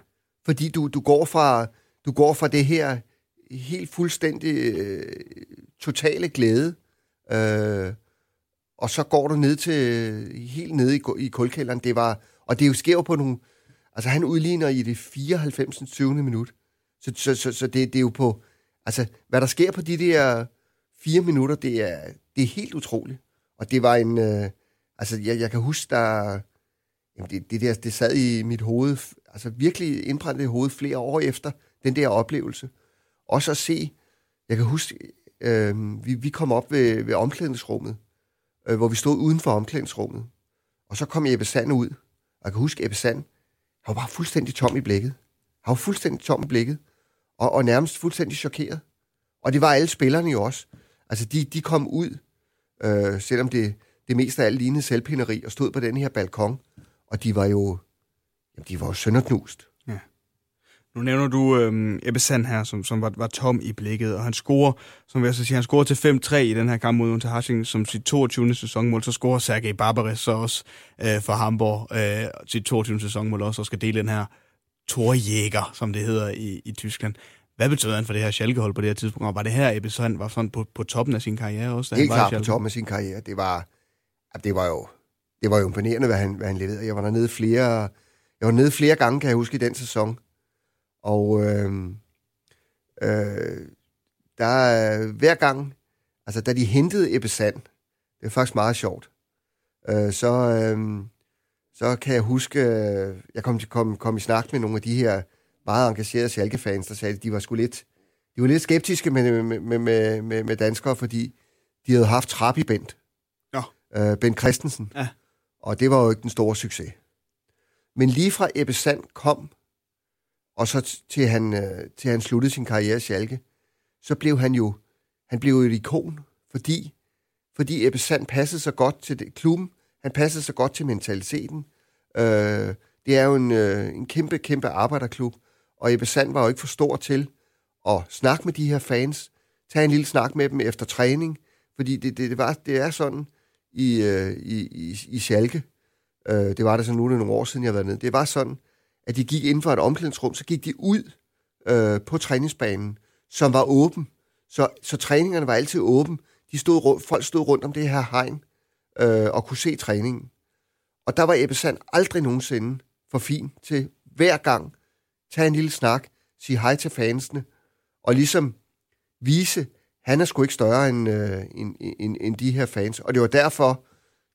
Fordi du, du, går fra, du går fra det her helt fuldstændig øh, totale glæde, øh, og så går du ned til helt nede i, i kulkælderen. Det var, og det jo sker på nogle... Altså, han udligner i det 94. 20. minut. Så, så, så, så det, det er jo på... Altså, hvad der sker på de der fire minutter, det er, det er helt utroligt. Og det var en... Øh, altså, jeg, jeg kan huske, der Jamen det, det, der, det sad i mit hoved, altså virkelig indbrændt i hovedet flere år efter den der oplevelse. Og så se, jeg kan huske, øh, vi, vi kom op ved, ved omklædningsrummet, øh, hvor vi stod uden for omklædningsrummet. Og så kom Ebbe Sand ud, og jeg kan huske, Ebbe Sand, han var bare fuldstændig tom i blikket. Han var fuldstændig tom i blikket, og, og nærmest fuldstændig chokeret. Og det var alle spillerne jo også. Altså, de, de kom ud, øh, selvom det, det meste af alt lignede selvpineri, og stod på den her balkon og de var jo, Jamen, de var jo sønderknust. Nu nævner du øhm, Ebbe Sand her, som, som var, var tom i blikket, og han scorer, som jeg så sige, han scorer til 5-3 i den her kamp mod Unterhaching som sit 22. sæsonmål. Så scorer Sergej Barbares så også øh, for Hamburg øh, sit 22. sæsonmål også, og skal dele den her Torjæger, som det hedder i, i Tyskland. Hvad betød han for det her Schalke-hold på det her tidspunkt? Og var det her, Ebbe Sand var sådan på, på toppen af sin karriere også? Helt klart på toppen af sin karriere. Det var, ja, det var jo det var jo imponerende, hvad han, hvad han leverede. Jeg var dernede flere, jeg var nede flere gange, kan jeg huske, i den sæson. Og øh, øh, der er hver gang, altså da de hentede Ebbe Sand, det er faktisk meget sjovt, øh, så, øh, så kan jeg huske, øh, jeg kom, kom, kom i snak med nogle af de her meget engagerede Schalke-fans, der sagde, at de var sgu lidt, de var lidt skeptiske med, med, med, med, med, danskere, fordi de havde haft Trapp i Bent. Nå. Øh, Ben Christensen. Ja. Og det var jo ikke den store succes. Men lige fra Ebbe Sand kom, og så til han, øh, til han sluttede sin karriere i Schalke, så blev han jo, han blev jo et ikon, fordi, fordi Ebbe Sand passede så godt til det, klubben, han passede så godt til mentaliteten. Øh, det er jo en, øh, en kæmpe, kæmpe arbejderklub, og Ebbe Sand var jo ikke for stor til at snakke med de her fans, tage en lille snak med dem efter træning, fordi det, det, det, var, det er sådan i, øh, i, i, i Schalke, øh, det var det så nu, det er nogle år siden, jeg har været nede, det var sådan, at de gik inden for et omklædningsrum, så gik de ud øh, på træningsbanen, som var åben. Så, så træningerne var altid åben. De stod, rundt- folk stod rundt om det her hegn øh, og kunne se træningen. Og der var Ebbe Sand aldrig nogensinde for fin til hver gang tage en lille snak, sige hej til fansene, og ligesom vise, han er sgu ikke større end, øh, end, end, end de her fans. Og det var derfor,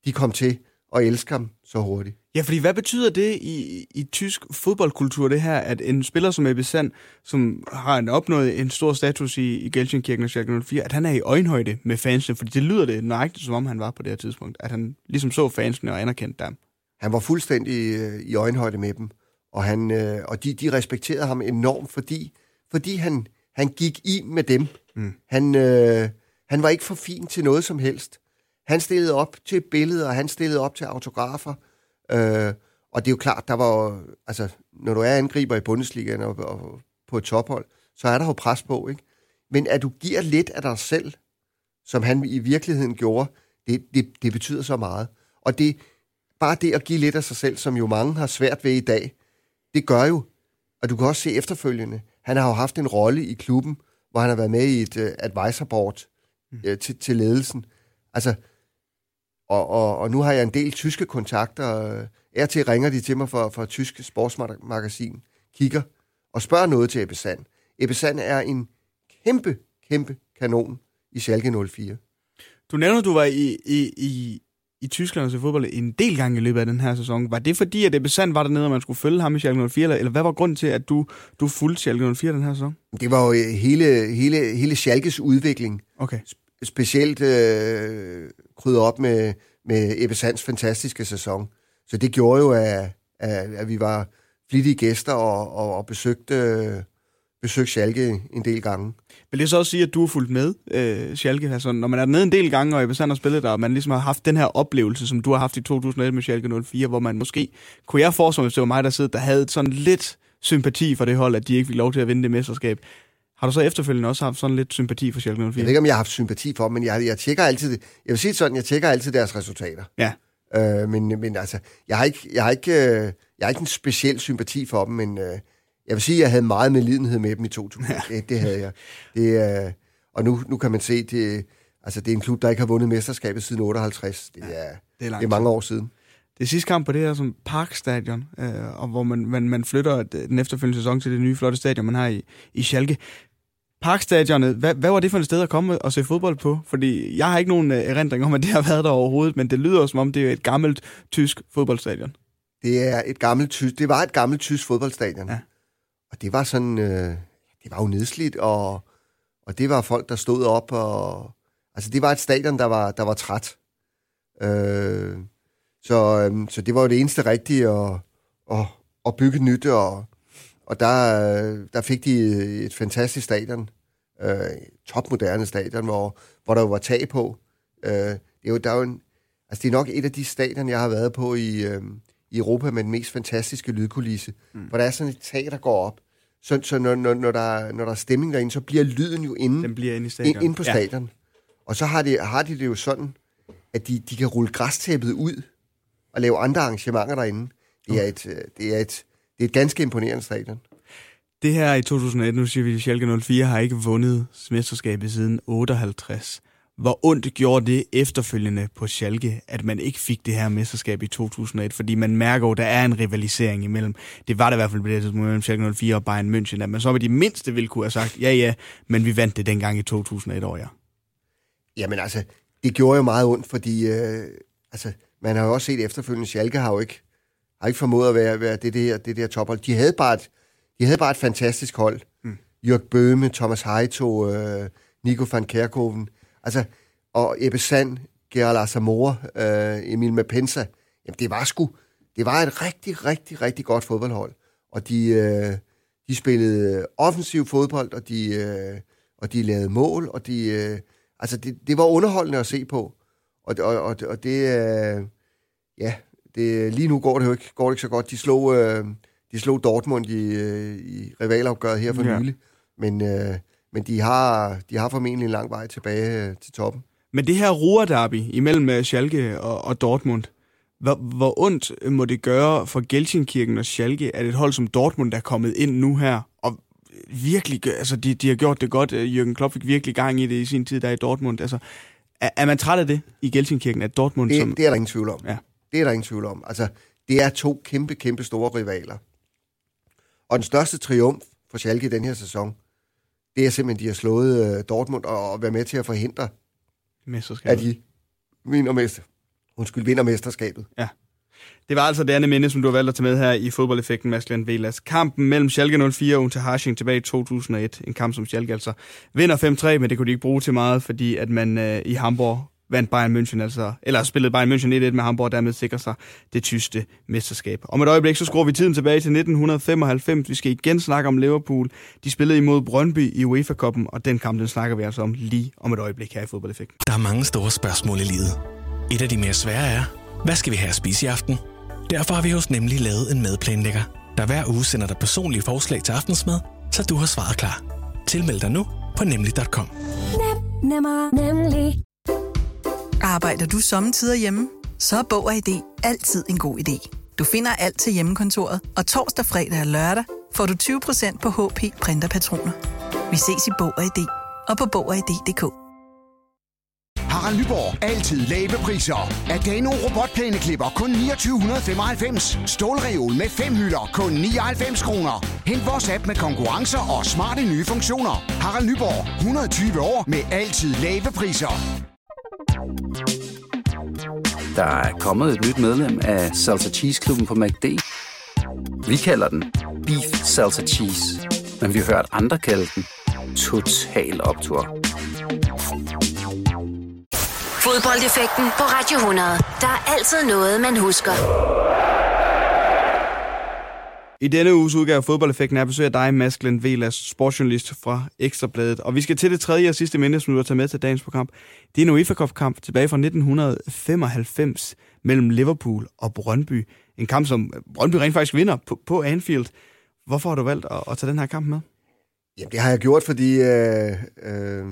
de kom til at elske ham så hurtigt. Ja, fordi hvad betyder det i, i tysk fodboldkultur, det her, at en spiller som Ebbe Sand, som har en opnået en stor status i, i Gelsenkirchen og Schalke 04, at han er i øjenhøjde med fansene, fordi det lyder det nøjagtigt, som om han var på det her tidspunkt, at han ligesom så fansene og anerkendte dem. Han var fuldstændig øh, i øjenhøjde med dem, og, han, øh, og de, de respekterede ham enormt, fordi, fordi han, han gik i med dem. Mm. Han, øh, han var ikke for fin til noget som helst. Han stillede op til billeder, og han stillede op til autografer. Øh, og det er jo klart, der var altså, når du er angriber i Bundesligaen og, og på et tophold, så er der jo pres på, ikke? Men at du giver lidt af dig selv, som han i virkeligheden gjorde, det, det, det betyder så meget. Og det, bare det at give lidt af sig selv, som jo mange har svært ved i dag, det gør jo, og du kan også se efterfølgende, han har jo haft en rolle i klubben, hvor han har været med i et uh, advisor board uh, til, til ledelsen. Altså, og, og, og nu har jeg en del tyske kontakter. Er til ringer de til mig fra, fra tyske sportsmagasin, kigger og spørger noget til Ebbe Sand. Ebbe Sand er en kæmpe, kæmpe kanon i Schalke 04. Du nævner, du var i, i, i, i Tyskland til fodbold en del gange i løbet af den her sæson. Var det fordi, at Ebbe Sand var dernede, og man skulle følge ham i Schalke 04, eller, eller hvad var grunden til, at du, du fulgte Schalke 04 den her sæson? Det var jo øh, hele, hele, hele Schalkes udvikling. Okay. Specielt øh, krydret op med, med Ebbe Sands fantastiske sæson. Så det gjorde jo, at, at, at vi var flittige gæster og, og, og besøgte, besøgte Schalke en del gange. Vil det så også sige, at du har fulgt med øh, Schalke? Altså, når man er dernede en del gange, og Ebbe Sand har spillet der, og man ligesom har haft den her oplevelse, som du har haft i 2011 med Schalke 04, hvor man måske, kunne jeg forestille mig, hvis det var mig, der sidder, der havde sådan lidt sympati for det hold, at de ikke fik lov til at vinde det mesterskab. Har du så efterfølgende også haft sådan lidt sympati for Schalke 04? Jeg ved ikke, om jeg har haft sympati for dem, men jeg, jeg tjekker altid, jeg vil sige sådan, jeg tjekker altid deres resultater. Ja. Øh, men, men altså, jeg har, ikke, jeg, har ikke, øh, jeg har ikke en speciel sympati for dem, men øh, jeg vil sige, at jeg havde meget medlidenhed med dem i 2000. Ja. Det, det havde jeg. Det, øh, og nu, nu kan man se, det, altså, det er en klub, der ikke har vundet mesterskabet siden 58. Det er, det er, det er mange år siden. Det sidste kamp på det her som Parkstadion, øh, og hvor man, man, man flytter den efterfølgende sæson til det nye flotte stadion, man har i, i Schalke. Parkstadionet, hvad, hvad var det for et sted at komme og se fodbold på? Fordi jeg har ikke nogen øh, erindring om, at det har været der overhovedet, men det lyder som om, det er et gammelt tysk fodboldstadion. Det er et gammelt tysk, det var et gammelt tysk fodboldstadion. Ja. Og det var sådan, øh, det var jo nedslidt, og, og det var folk, der stod op, og altså det var et stadion, der var, der var træt. Øh, så, øh, så det var jo det eneste rigtige at, at, at bygge nyt, og, og der, øh, der fik de et fantastisk stadion, øh, topmoderne stadion, hvor, hvor der jo var tag på. Øh, det er jo, der er jo en, altså det er nok et af de stadion, jeg har været på i, øh, i Europa med den mest fantastiske lydkulisse, mm. hvor der er sådan et tag, der går op. Så, så når, når, når, der, når der er stemning derinde, så bliver lyden jo inde, Den bliver inde i stadion. ind, ind på stadion. Ja. Og så har de, har de det jo sådan, at de, de kan rulle græstæppet ud og lave andre arrangementer derinde. Det er et, øh, det er et, det er et ganske imponerende stadion. Det her i 2001, nu siger vi, at Schalke 04 har ikke vundet mesterskabet siden 58. Hvor ondt gjorde det efterfølgende på Schalke, at man ikke fik det her mesterskab i 2001? Fordi man mærker jo, at der er en rivalisering imellem. Det var der i hvert fald på det tidspunkt mellem Schalke 04 og Bayern München, at man så med de mindste ville kunne have sagt, ja ja, men vi vandt det dengang i 2001 år, ja. Jamen altså, det gjorde jo meget ondt, fordi øh, altså, man har jo også set efterfølgende, Schalke har jo ikke, har ikke formået at være, være det, der, det der tophold. De havde bare et, de havde bare et fantastisk hold. Mm. Jørg Bøhme, Thomas Heito, øh, Nico van Kerkhoven, altså, og Ebbe Sand, Gerald Asamoah, øh, Emil Mapensa. Jamen, det var sgu, det var et rigtig, rigtig, rigtig godt fodboldhold. Og de, øh, de spillede offensiv fodbold, og de, øh, og de lavede mål, og de, øh, altså, det, det var underholdende at se på. Og, og, og, og det, øh, ja, det, lige nu går det jo ikke, går det ikke så godt. De slog, øh, de slog Dortmund i, øh, i rivalopgøret her for Ja. ja. nylig. Men, øh, men de, har, de har formentlig en lang vej tilbage øh, til toppen. Men det her Ruhr-derby imellem øh, Schalke og, og Dortmund, hvor, hvor ondt må det gøre for Gelsenkirchen og Schalke, at et hold som Dortmund er kommet ind nu her, og virkelig, altså de, de har gjort det godt. Øh, Jürgen Klopp fik virkelig gang i det i sin tid der i Dortmund. Altså, er, er man træt af det i Gelsenkirchen, at Dortmund Det, som... det er der ingen tvivl om. Ja. Det er der ingen tvivl om. Altså, det er to kæmpe, kæmpe store rivaler. Og den største triumf for Schalke i den her sæson, det er simpelthen, de har slået øh, Dortmund og, og været med til at forhindre, at de vinder, mester, undskyld, vinder mesterskabet. Det var altså det andet minde, som du har valgt at tage med her i fodboldeffekten, Glenn Velas. Kampen mellem Schalke 04 og Unterhaching tilbage i 2001. En kamp, som Schalke altså vinder 5-3, men det kunne de ikke bruge til meget, fordi at man øh, i Hamburg vandt Bayern München, altså, eller spillede Bayern München 1-1 med Hamburg, og dermed sikrer sig det tyske mesterskab. Om et øjeblik, så skruer vi tiden tilbage til 1995. Vi skal igen snakke om Liverpool. De spillede imod Brøndby i UEFA-koppen, og den kamp, den snakker vi altså om lige om et øjeblik her i fodboldeffekten. Der er mange store spørgsmål i livet. Et af de mere svære er, hvad skal vi have at spise i aften? Derfor har vi hos Nemlig lavet en madplanlægger, der hver uge sender dig personlige forslag til aftensmad, så du har svaret klar. Tilmeld dig nu på nemlig.com. Nemmer, nemlig. Arbejder du sommetider hjemme? Så er Bog og ID altid en god idé. Du finder alt til hjemmekontoret, og torsdag, fredag og lørdag får du 20% på HP printerpatroner. Vi ses i Bog og ID og på Bog og ID.dk. Harald Nyborg. Altid lave priser. Adano robotplæneklipper kun 2995. Stålreol med fem hylder kun 99 kroner. Hent vores app med konkurrencer og smarte nye funktioner. Harald Nyborg. 120 år med altid lave priser. Der er kommet et nyt medlem af Salsa Cheese Klubben på MACD. Vi kalder den Beef Salsa Cheese, men vi har hørt andre kalde den Total Optor. Fodboldeffekten på Radio 100. Der er altid noget, man husker. I denne uges udgave af Fodboldeffekten er besøg af dig, Mads Glenn Velas, sportsjournalist fra Ekstrabladet. Og vi skal til det tredje og sidste minde, som du har taget med til dagens program. Det er en UEFA Cup-kamp tilbage fra 1995 mellem Liverpool og Brøndby. En kamp, som Brøndby rent faktisk vinder på, på Anfield. Hvorfor har du valgt at, at tage den her kamp med? Jamen, det har jeg gjort, fordi øh, øh,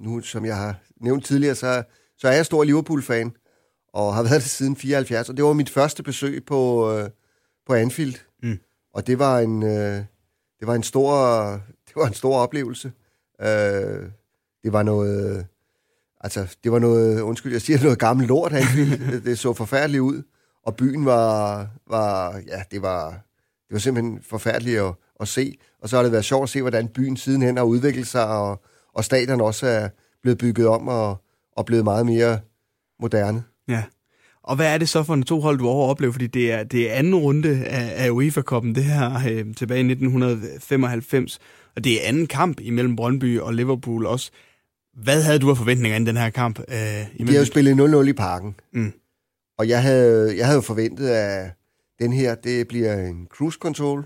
nu, som jeg har nævnt tidligere, så, så er jeg stor Liverpool-fan, og har været det siden 74, og det var mit første besøg på, øh, på Anfield. Mm. Og det var en, øh, det var en stor, det var en stor oplevelse. Øh, det var noget, altså, det var noget, undskyld, jeg siger noget gammelt lort, Anfield. det, det så forfærdeligt ud, og byen var, var ja, det var, det var simpelthen forfærdeligt at, at se. Og så har det været sjovt at se, hvordan byen sidenhen har udviklet sig, og, og stadion også er blevet bygget om og, og blevet meget mere moderne. Ja. Og hvad er det så for en to hold, du over oplever? Fordi det er, det er anden runde af, af UEFA-koppen, det her øh, tilbage i 1995. Og det er anden kamp imellem Brøndby og Liverpool også. Hvad havde du af forventninger i den her kamp? Øh, De har jo spillet 0-0 i parken. Mm. Og jeg havde, jeg havde forventet, at den her, det bliver en cruise control.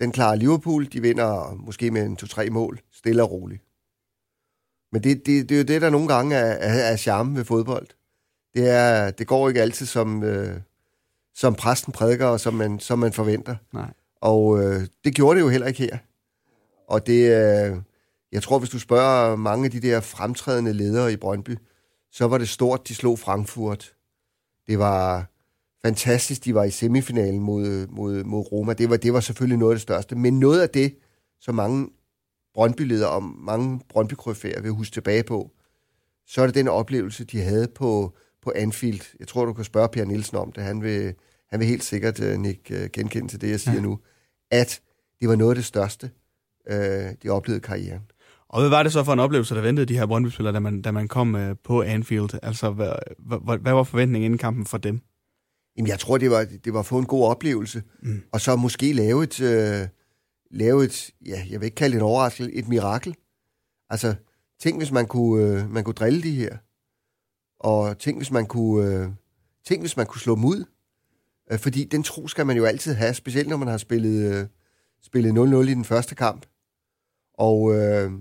Den klarer Liverpool. De vinder måske med en 2-3 mål. Stille og roligt. Men det, det, det er jo det, der nogle gange er, er, er charme ved fodbold. Det, er, det går ikke altid, som, øh, som præsten prædiker, og som man, som man forventer. Nej. Og øh, det gjorde det jo heller ikke her. Og det, øh, jeg tror, hvis du spørger mange af de der fremtrædende ledere i Brøndby, så var det stort, de slog Frankfurt. Det var fantastisk, de var i semifinalen mod, mod, mod Roma. Det var, det var selvfølgelig noget af det største. Men noget af det, som mange Brøndby-ledere og mange brøndby vil huske tilbage på, så er det den oplevelse, de havde på, på Anfield. Jeg tror, du kan spørge Per Nielsen om det. Han vil, han vil helt sikkert uh, Nick, uh, genkende til det, jeg siger ja. nu. At det var noget af det største, uh, de oplevede i karrieren. Og hvad var det så for en oplevelse, der ventede de her Brøndby-spillere, da man, da man kom uh, på Anfield? Altså, hvad, hvad, hvad var forventningen inden kampen for dem? Jamen, jeg tror, det var, det var at få en god oplevelse. Mm. Og så måske lave et, uh, lave et, ja, jeg vil ikke kalde det en overraskelse, et mirakel. Altså, tænk hvis man kunne, uh, man kunne drille de her. Og tænk hvis man kunne, uh, tænk hvis man kunne slå dem ud. Uh, fordi den tro skal man jo altid have, specielt når man har spillet, uh, spillet 0-0 i den første kamp. Og, uh,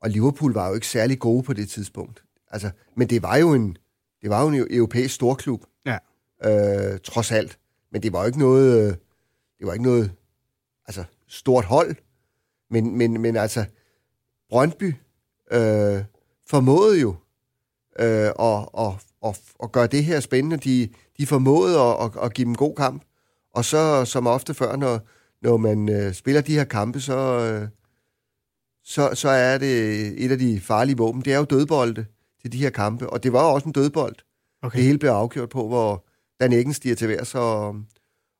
og Liverpool var jo ikke særlig gode på det tidspunkt. Altså, men det var jo en, det var jo en europæisk storklub. Ja. Øh, trods alt. Men det var jo ikke noget, øh, det var ikke noget, altså, stort hold. Men, men, men altså, Brøndby øh, formåede jo øh, at, at, at, at gøre det her spændende. De, de formåede at, at, at give dem god kamp. Og så, som ofte før, når, når man øh, spiller de her kampe, så, øh, så, så er det et af de farlige våben. Det er jo dødbolde til de her kampe. Og det var jo også en dødbold. Okay. Det hele blev afgjort på, hvor Dan Eggen stiger til værs og,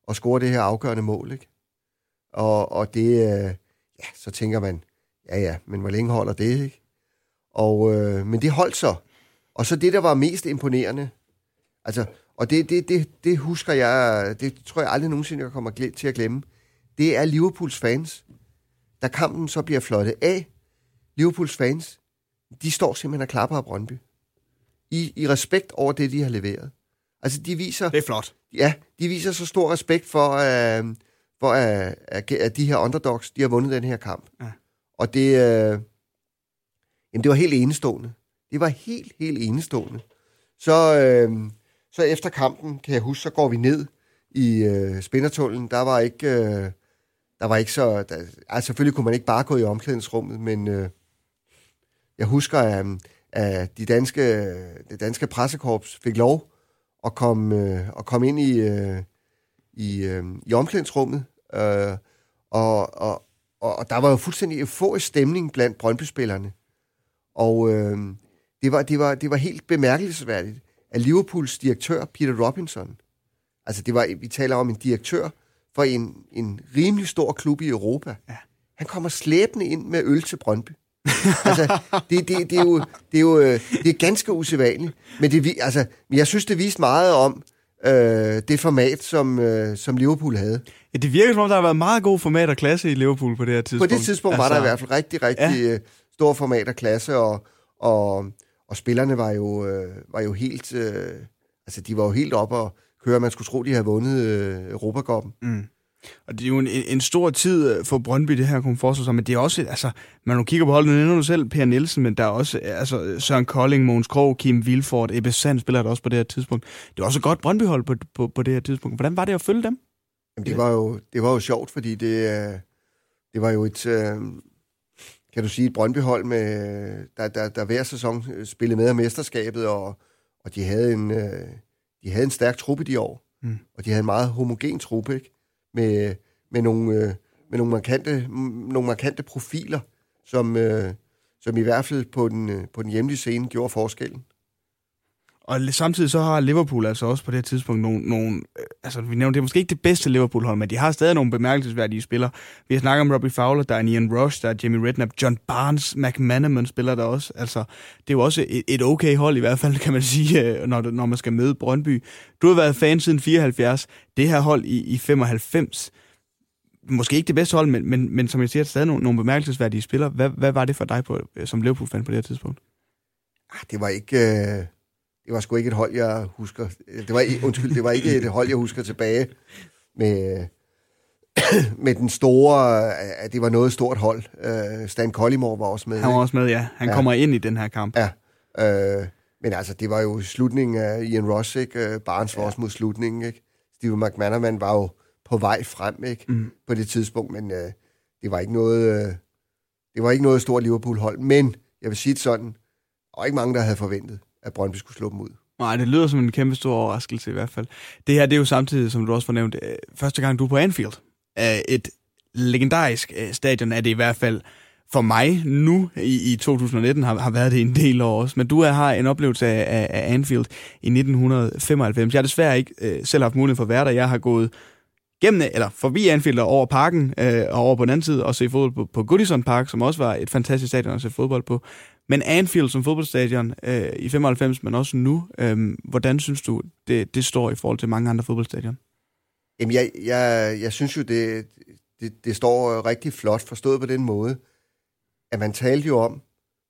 og scorer det her afgørende mål. Ikke? Og, og det, øh, ja, så tænker man, ja ja, men hvor længe holder det, ikke? Og, øh, men det holdt så. Og så det, der var mest imponerende, altså, og det, det, det, det husker jeg, det tror jeg aldrig nogensinde, jeg kommer til at glemme, det er Liverpools fans. Da kampen så bliver flottet af, Liverpools fans, de står simpelthen og klapper af Brøndby. I, I respekt over det, de har leveret. Altså, de viser... Det er flot. Ja, de viser så stor respekt for, uh, for at, at, at de her underdogs, de har vundet den her kamp. Ja. Og det, uh, jamen, det var helt enestående. Det var helt, helt enestående. Så, øh, så efter kampen, kan jeg huske, så går vi ned i øh, spindertullen. Der var ikke... Øh, der var ikke så... Der, altså, selvfølgelig kunne man ikke bare gå i omklædningsrummet, men øh, jeg husker, at, øh, at de danske, det danske pressekorps fik lov at komme, øh, at komme ind i, øh, i, øh, i omklædningsrummet. Øh, og, og, og der var jo fuldstændig euforisk stemning blandt Brøndby-spillerne. Og øh, det, var, det, var, det var helt bemærkelsesværdigt, at Liverpools direktør, Peter Robinson, altså det var, vi taler om en direktør for en, en rimelig stor klub i Europa, ja. han kommer slæbende ind med øl til Brøndby altså, det, det, det, er jo, det, er jo øh, det er ganske usædvanligt. Men det, altså, jeg synes, det viste meget om øh, det format, som, øh, som Liverpool havde. Ja, det virker som om, der har været meget god format og klasse i Liverpool på det her tidspunkt. På det tidspunkt altså, var der i hvert fald rigtig, rigtig ja. Øh, stor format og klasse, og, og, og spillerne var jo, øh, var jo helt... Øh, altså, de var jo helt op og køre. Man skulle tro, de havde vundet øh, Europacupen. Mm. Og det er jo en, en stor tid øh, for Brøndby, det her sig, men det er også, altså, når du kigger på holdet, nu nævner du selv Per Nielsen, men der er også altså, Søren Kolding, Måns Krog, Kim Vilfort, Ebbe Sand spiller der også på det her tidspunkt. Det er også et godt Brøndby-hold på, på, på det her tidspunkt. Hvordan var det at følge dem? Jamen, det var jo, det var jo sjovt, fordi det, øh, det var jo et, øh, kan du sige, et Brøndby-hold, med, der, der, der hver sæson spillede med af mesterskabet, og, og de havde en, de havde en stærk truppe de år, mm. og de havde en meget homogen truppe, ikke? med, med, nogle, øh, med nogle, markante, nogle markante profiler, som, øh, som i hvert fald på den, øh, på den hjemlige scene gjorde forskellen. Og samtidig så har Liverpool altså også på det tidspunkt nogle, nogle altså vi nævnte, det er måske ikke det bedste Liverpool-hold, men de har stadig nogle bemærkelsesværdige spillere. Vi har snakket om Robbie Fowler, der er Ian Rush, der er Jimmy Redknapp, John Barnes, McManaman spiller der også. Altså, det er jo også et, et okay hold i hvert fald, kan man sige, øh, når, når man skal møde Brøndby. Du har været fan siden 74. Det her hold i, i 95, måske ikke det bedste hold, men, men, men som jeg siger, stadig nogle, nogle bemærkelsesværdige spillere. Hvad, hvad var det for dig på, øh, som Liverpool-fan på det her tidspunkt? Ah, det var ikke... Øh det var sgu ikke et hold, jeg husker. Det var, undskyld, det var ikke et hold, jeg husker tilbage med, med den store, at det var noget stort hold. Uh, Stan Collymore var også med. Han var også med, ja. Han ja. kommer ind i den her kamp. Ja. Uh, men altså, det var jo slutningen af Ian Ross, ikke? Uh, Barnes var ja. også mod slutningen, ikke? Steve McManaman var jo på vej frem ikke? Mm. på det tidspunkt, men øh, det var ikke noget... Øh, det var ikke noget stort Liverpool-hold, men jeg vil sige det sådan, der var ikke mange, der havde forventet, at Brøndby skulle slå dem ud. Nej, det lyder som en kæmpe stor overraskelse i hvert fald. Det her, det er jo samtidig, som du også fornævnte, øh, første gang du er på Anfield. Øh, et legendarisk øh, stadion er det i hvert fald for mig nu i, i 2019, har, har været det en del år også. Men du er, har en oplevelse af, af, af Anfield i 1995. Jeg har desværre ikke øh, selv haft mulighed for at være der. Jeg har gået gennem, eller forbi Anfield og over parken, øh, og over på den anden side, og se fodbold på, på Goodison Park, som også var et fantastisk stadion at se fodbold på. Men Anfield som fodboldstadion øh, i 95, men også nu, øh, hvordan synes du, det, det står i forhold til mange andre fodboldstadion? Jamen, jeg, jeg, jeg synes jo, det, det, det står rigtig flot forstået på den måde, at man talte jo om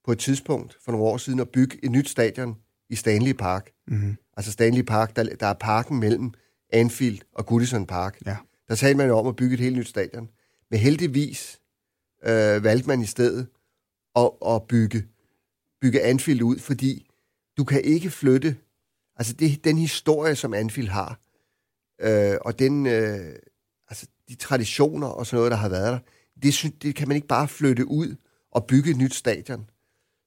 på et tidspunkt for nogle år siden at bygge et nyt stadion i Stanley Park. Mm-hmm. Altså Stanley Park, der, der er parken mellem Anfield og Goodison Park. Ja. Der talte man jo om at bygge et helt nyt stadion. Men heldigvis øh, valgte man i stedet at, at bygge, bygge Anfield ud, fordi du kan ikke flytte... Altså det, den historie, som Anfield har, øh, og den, øh, altså de traditioner og sådan noget, der har været der, det, det kan man ikke bare flytte ud og bygge et nyt stadion.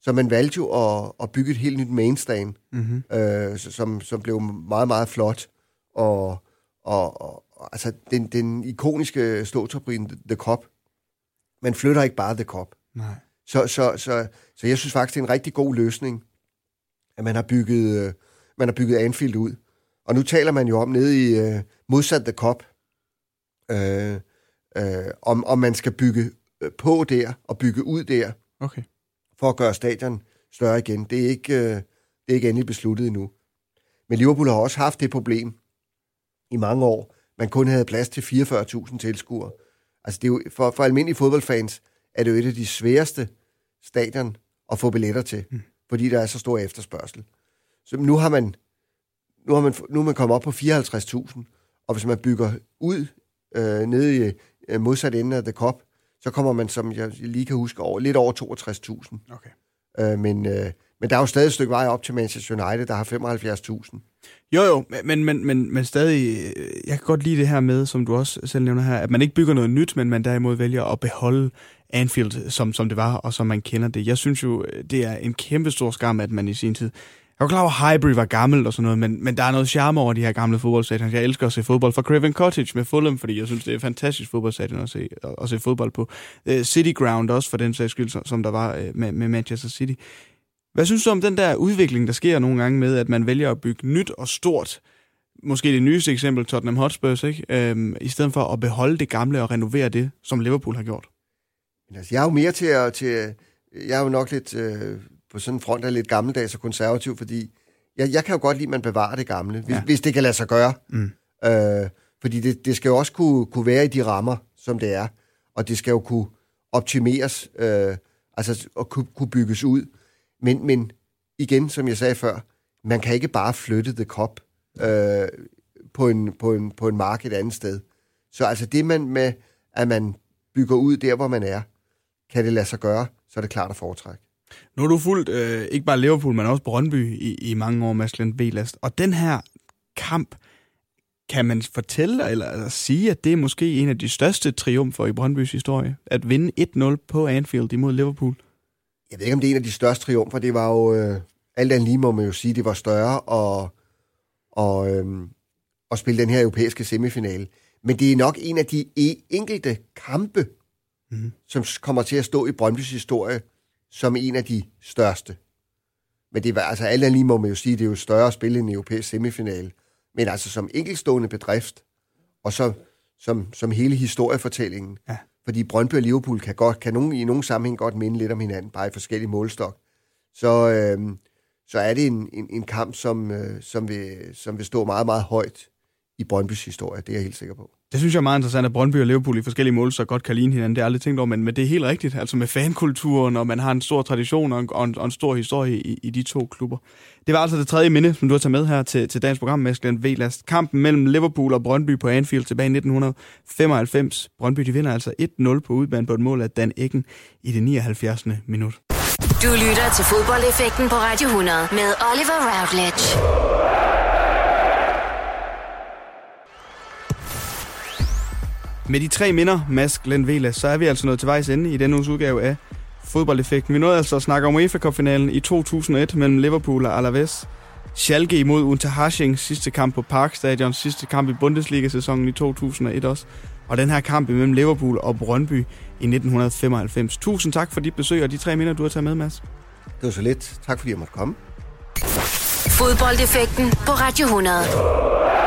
Så man valgte jo at, at bygge et helt nyt mainstand, Mhm. øh, som, som blev meget, meget flot. Og, og, og altså den, den ikoniske ståtoprin, The Cop, man flytter ikke bare The Cop. Nej. Så, så, så, så jeg synes faktisk, det er en rigtig god løsning, at man har bygget, øh, man har bygget Anfield ud. Og nu taler man jo om nede i øh, modsat The Cop, øh, øh, om, om man skal bygge øh, på der og bygge ud der, Okay. for at gøre stadion større igen. Det er ikke, øh, det er ikke endelig besluttet endnu. Men Liverpool har også haft det problem i mange år. Man kun havde plads til 44.000 tilskuere. Altså det er jo, for, for almindelige fodboldfans er det jo et af de sværeste stadion at få billetter til, mm. fordi der er så stor efterspørgsel. Så nu har man nu har man, nu er man kommet op på 54.000, og hvis man bygger ud øh, nede i øh, modsat ende af The Cup, så kommer man, som jeg lige kan huske, over, lidt over 62.000. Okay. Øh, men, øh, men der er jo stadig et stykke vej op til Manchester United, der har 75.000. Jo, jo, men, men, men, men stadig, øh, jeg kan godt lide det her med, som du også selv nævner her, at man ikke bygger noget nyt, men man derimod vælger at beholde Anfield, som, som det var, og som man kender det. Jeg synes jo, øh, det er en kæmpe stor skam, at man i sin tid... Jeg var klar over, at Highbury var gammel og sådan noget, men, men der er noget charme over de her gamle fodboldstadion. Jeg elsker at se fodbold fra Craven Cottage med Fulham, fordi jeg synes, det er et fantastisk fodboldstadion at se, at, at se fodbold på. Uh, City Ground også, for den sags skyld, som, som der var uh, med, med Manchester City. Hvad synes du om den der udvikling, der sker nogle gange med, at man vælger at bygge nyt og stort? Måske det nyeste eksempel, Tottenham Hotspurs, ikke? Øhm, i stedet for at beholde det gamle og renovere det, som Liverpool har gjort. Altså, jeg er jo mere til at... Til, jeg er jo nok lidt øh, på sådan en front af lidt gammeldags og konservativ, fordi jeg, jeg kan jo godt lide, at man bevarer det gamle, hvis, ja. hvis det kan lade sig gøre. Mm. Øh, fordi det, det skal jo også kunne, kunne være i de rammer, som det er, og det skal jo kunne optimeres, øh, altså og kunne, kunne bygges ud. Men, men igen, som jeg sagde før, man kan ikke bare flytte The Cop øh, på, en, på, en, på en mark et andet sted. Så altså det man med, at man bygger ud der, hvor man er, kan det lade sig gøre, så er det klart at foretrække. Nu har du fulgt øh, ikke bare Liverpool, men også Brøndby i, i mange år, Mads Lind Belast. Og den her kamp, kan man fortælle eller, eller sige, at det er måske en af de største triumfer i Brøndbys historie? At vinde 1-0 på Anfield imod Liverpool? Jeg ved ikke, om det er en af de største triumfer. Det var jo, øh, alt andet lige må man jo sige, det var større og, og, øh, at spille den her europæiske semifinale. Men det er nok en af de e- enkelte kampe, Mhm. som kommer til at stå i Brøndbys historie som en af de største. Men det var, altså alt andet lige må man jo sige, det er jo større at spille en europæisk semifinale. Men altså som enkeltstående bedrift, og så som, som hele historiefortællingen. Ja. Fordi Brøndby og Liverpool kan, godt, kan nogen, i nogen sammenhæng godt minde lidt om hinanden, bare i forskellige målstok. Så, øh, så er det en, en, en kamp, som, øh, som, vil, som vil stå meget, meget højt i Brøndbys historie. Det er jeg helt sikker på. Det synes jeg er meget interessant, at Brøndby og Liverpool i forskellige mål så godt kan ligne hinanden. Det har jeg aldrig tænkt over, men, men det er helt rigtigt. Altså med fankulturen, og man har en stor tradition og en, og en, og en stor historie i, i de to klubber. Det var altså det tredje minde, som du har taget med her til, til dagens program, med Glenn Kampen mellem Liverpool og Brøndby på Anfield tilbage i 1995. Brøndby de vinder altså 1-0 på udbanen på et mål af Dan Eggen i det 79. minut. Du lytter til fodboldeffekten på Radio 100 med Oliver Routledge. Med de tre minder, Mads Glenn Vela, så er vi altså nået til vejs ende i denne uges udgave af Fodboldeffekten. Vi nåede altså at snakke om UEFA Cup-finalen i 2001 mellem Liverpool og Alaves. Schalke imod Unterhaching, sidste kamp på Parkstadion, sidste kamp i Bundesliga-sæsonen i 2001 også. Og den her kamp mellem Liverpool og Brøndby i 1995. Tusind tak for dit besøg og de tre minder, du har taget med, Mads. Det var så lidt. Tak fordi jeg måtte komme. Fodboldeffekten på Radio 100.